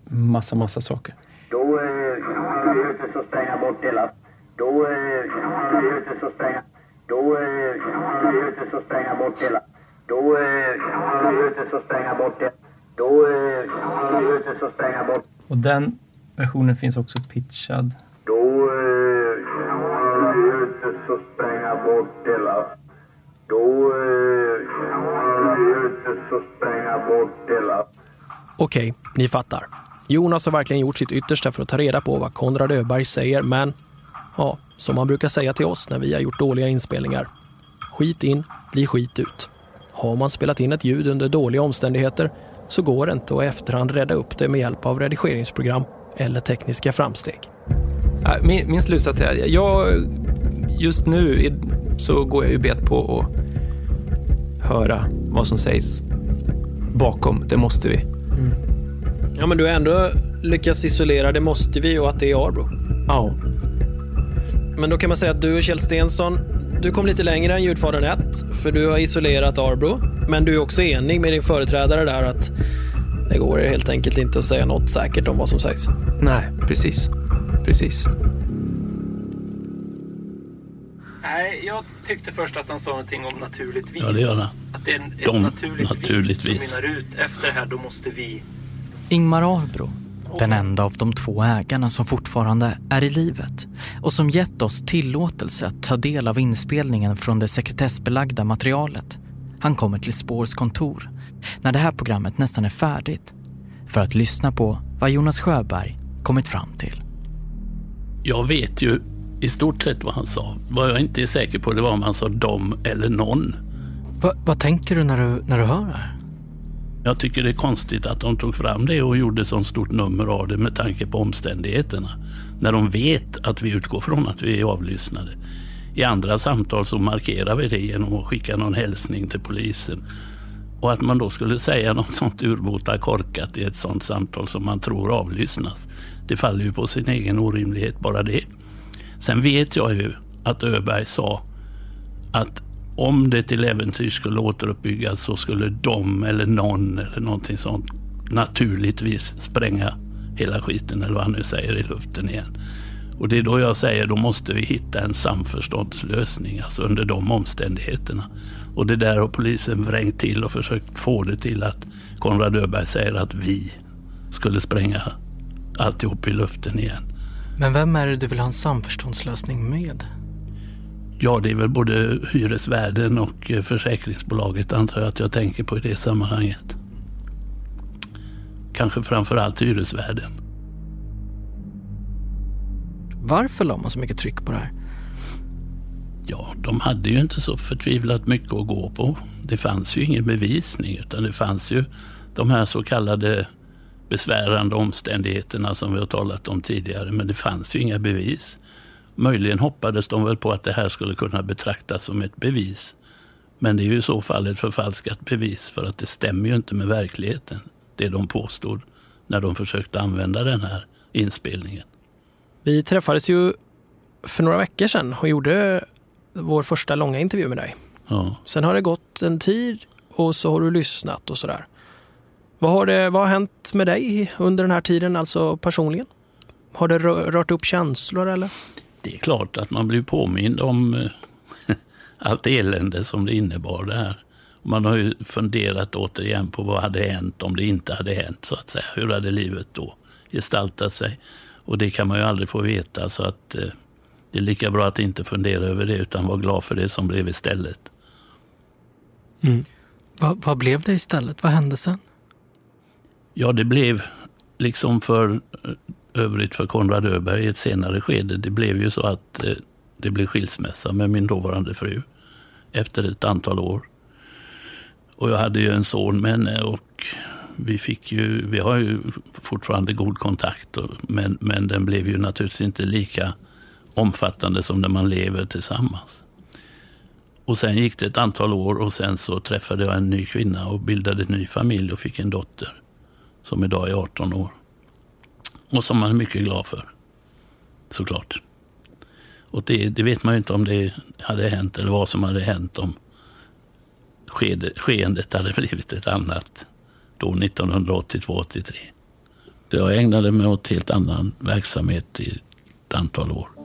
massa, massa saker. Då naturligtvis att spränga bort hela... Då naturligtvis att spränga... Då naturligtvis att spränga bort hela... Då naturligtvis att spränga bort hela... Då naturligtvis att spränga bort... Och den versionen finns också pitchad. Då naturligtvis att spränga bort hela... Då naturligtvis att spränga bort hela... Okej, ni fattar. Jonas har verkligen gjort sitt yttersta för att ta reda på vad Konrad Öberg säger, men ja, som man brukar säga till oss när vi har gjort dåliga inspelningar. Skit in, blir skit ut. Har man spelat in ett ljud under dåliga omständigheter så går det inte att i efterhand rädda upp det med hjälp av redigeringsprogram eller tekniska framsteg. Ja, Min, min slutsats är, jag, just nu så går jag ju bet på att höra vad som sägs bakom. Det måste vi. Ja, men du har ändå lyckats isolera Det måste vi och att det är Arbro. Ja. Men då kan man säga att du och Kjell Stensson, du kom lite längre än ljudfadern 1, för du har isolerat Arbro. Men du är också enig med din företrädare där att det går helt enkelt inte att säga något säkert om vad som sägs. Nej, precis. Precis. Nej, jag tyckte först att han sa någonting om naturligtvis. Ja, det gör han. Att det är en, ett De- naturligt vis som naturligtvis. mynnar ut. Efter det här, då måste vi... Ingmar Arbro, den enda av de två ägarna som fortfarande är i livet och som gett oss tillåtelse att ta del av inspelningen från det sekretessbelagda materialet. Han kommer till Spårs kontor när det här programmet nästan är färdigt för att lyssna på vad Jonas Sjöberg kommit fram till. Jag vet ju i stort sett vad han sa. Vad jag inte är säker på det var om han sa dom eller någon. Va, vad tänker du när, du när du hör det här? Jag tycker det är konstigt att de tog fram det och gjorde så stort nummer av det med tanke på omständigheterna. När de vet att vi utgår från att vi är avlyssnade. I andra samtal så markerar vi det genom att skicka någon hälsning till polisen. Och att man då skulle säga något sånt urbota korkat i ett sånt samtal som man tror avlyssnas. Det faller ju på sin egen orimlighet bara det. Sen vet jag ju att Öberg sa att om det till äventyr skulle återuppbyggas så skulle de eller någon eller någonting sånt naturligtvis spränga hela skiten eller vad han nu säger i luften igen. Och det är då jag säger då måste vi hitta en samförståndslösning, alltså under de omständigheterna. Och det där har polisen vrängt till och försökt få det till att Konrad Öberg säger att vi skulle spränga alltihop i luften igen. Men vem är det du vill ha en samförståndslösning med? Ja, det är väl både hyresvärden och eh, försäkringsbolaget antar jag att jag tänker på i det sammanhanget. Kanske framför allt hyresvärden. Varför la man så mycket tryck på det här? Ja, de hade ju inte så förtvivlat mycket att gå på. Det fanns ju ingen bevisning utan det fanns ju de här så kallade besvärande omständigheterna som vi har talat om tidigare. Men det fanns ju inga bevis. Möjligen hoppades de väl på att det här skulle kunna betraktas som ett bevis. Men det är ju i så fall ett förfalskat bevis för att det stämmer ju inte med verkligheten. Det de påstod när de försökte använda den här inspelningen. Vi träffades ju för några veckor sedan och gjorde vår första långa intervju med dig. Ja. Sen har det gått en tid och så har du lyssnat och sådär. Vad har, det, vad har hänt med dig under den här tiden, alltså personligen? Har det rö- rört upp känslor eller? Det är klart att man blir påmind om eh, allt elände som det innebar det här. Man har ju funderat återigen på vad hade hänt om det inte hade hänt, så att säga. Hur hade livet då gestaltat sig? Och det kan man ju aldrig få veta, så att eh, det är lika bra att inte fundera över det, utan vara glad för det som blev istället. Mm. Vad, vad blev det istället? Vad hände sen? Ja, det blev liksom för eh, övrigt för Konrad Öberg i ett senare skede. Det blev ju så att eh, det blev skilsmässa med min dåvarande fru efter ett antal år. Och jag hade ju en son med henne och vi, fick ju, vi har ju fortfarande god kontakt. Men, men den blev ju naturligtvis inte lika omfattande som när man lever tillsammans. Och sen gick det ett antal år och sen så träffade jag en ny kvinna och bildade en ny familj och fick en dotter som idag är 18 år. Och som man är mycket glad för, såklart. Och det, det vet man ju inte om det hade hänt eller vad som hade hänt om skede, skeendet hade blivit ett annat då 1982-83. Jag ägnade mig åt helt annan verksamhet i ett antal år.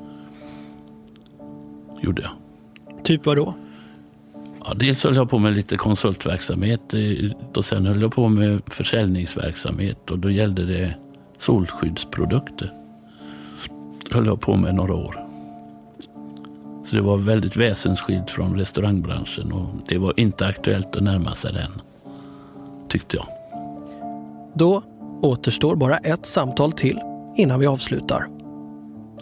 Gjorde jag. Typ vad då? Ja, dels höll jag på med lite konsultverksamhet och sen höll jag på med försäljningsverksamhet och då gällde det solskyddsprodukter. Det höll jag på med några år. Så det var väldigt väsensskilt från restaurangbranschen och det var inte aktuellt att närma sig den, tyckte jag. Då återstår bara ett samtal till innan vi avslutar.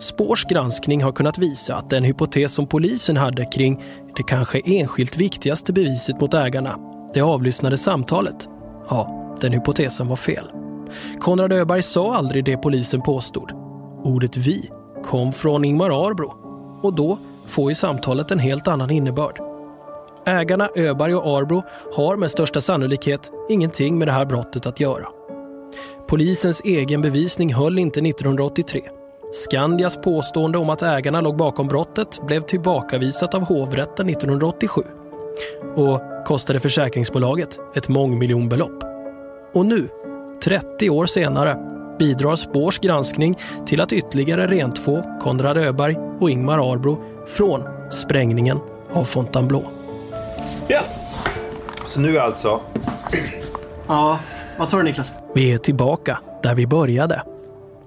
Spårs granskning har kunnat visa att den hypotes som polisen hade kring det kanske enskilt viktigaste beviset mot ägarna, det avlyssnade samtalet, ja, den hypotesen var fel. Konrad Öberg sa aldrig det polisen påstod. Ordet vi kom från Ingmar Arbro och då får ju samtalet en helt annan innebörd. Ägarna Öberg och Arbro har med största sannolikhet ingenting med det här brottet att göra. Polisens egen bevisning höll inte 1983. Skandias påstående om att ägarna låg bakom brottet blev tillbakavisat av hovrätten 1987 och kostade försäkringsbolaget ett mångmiljonbelopp. Och nu, 30 år senare, bidrar Spårs granskning till att ytterligare rentvå Konrad Öberg och Ingmar Arbro från sprängningen av Fontainebleau. Yes! Så nu alltså... Ja, vad sa du Niklas? Vi är tillbaka där vi började.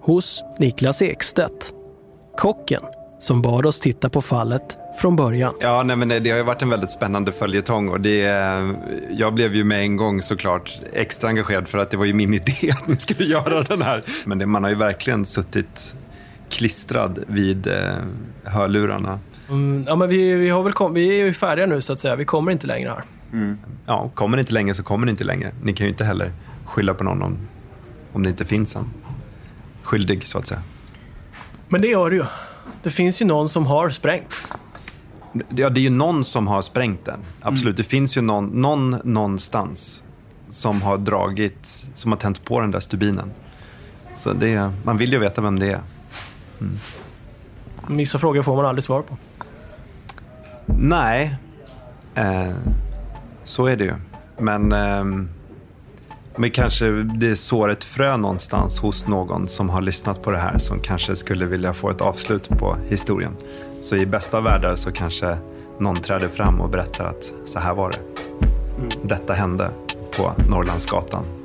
Hos Niklas Ekstedt. Kocken som bad oss titta på fallet från början. Ja, nej, men det har ju varit en väldigt spännande följetong och det, jag blev ju med en gång såklart extra engagerad för att det var ju min idé att ni skulle göra den här. Men det, man har ju verkligen suttit klistrad vid eh, hörlurarna. Mm, ja, men vi, vi, har väl kom, vi är ju färdiga nu så att säga. Vi kommer inte längre här. Mm. Ja, kommer ni inte längre så kommer ni inte längre. Ni kan ju inte heller skylla på någon om, om det inte finns en skyldig så att säga. Men det gör det ju. Det finns ju någon som har sprängt. Ja, det är ju någon som har sprängt den. Absolut. Mm. Det finns ju någon, någon någonstans som har dragit, som har tänt på den där stubinen. Så det, man vill ju veta vem det är. Mm. Vissa frågor får man aldrig svar på. Nej, eh, så är det ju. Men, eh, men kanske det sår ett frö någonstans hos någon som har lyssnat på det här som kanske skulle vilja få ett avslut på historien. Så i bästa världar så kanske någon träder fram och berättar att så här var det. Mm. Detta hände på Norrlandsgatan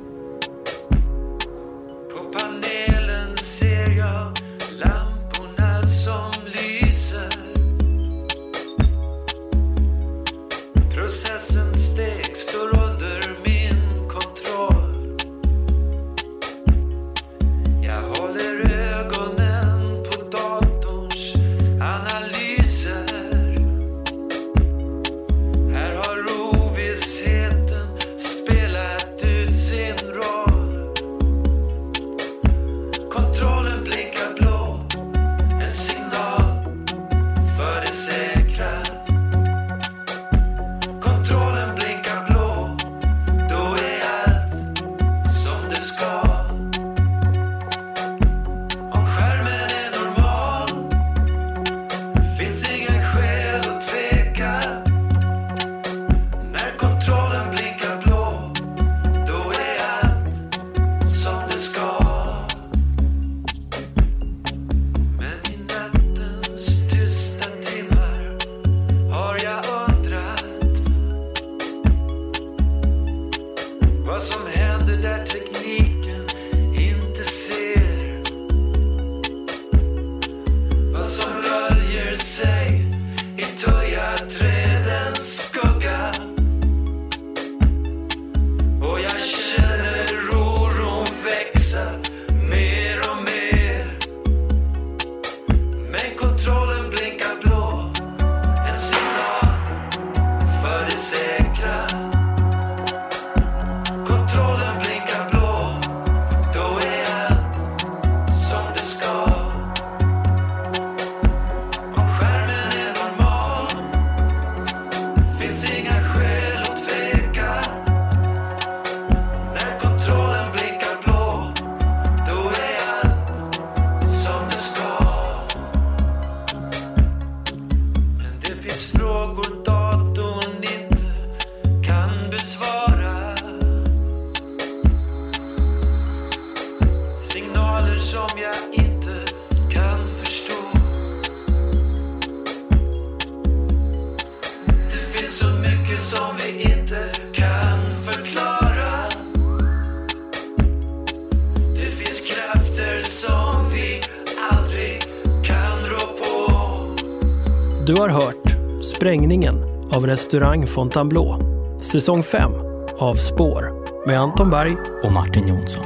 har hört Sprängningen av restaurang Fontainebleau, säsong 5 av Spår med Anton Berg och Martin Jonsson.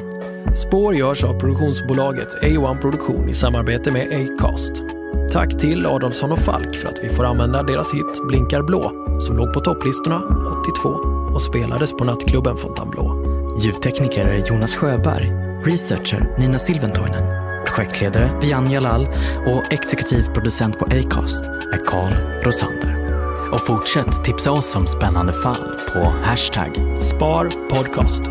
Spår görs av produktionsbolaget A1 Produktion i samarbete med Acast. Tack till Adolfsson och Falk för att vi får använda deras hit Blinkar blå som låg på topplistorna 82 och spelades på nattklubben Fontainebleau. Ljudtekniker är Jonas Sjöberg, researcher Nina Silventoinen, projektledare Vian Jalal och exekutiv producent på Acast är Carl Rosander. Och fortsätt tipsa oss om spännande fall på hashtag Sparpodcast.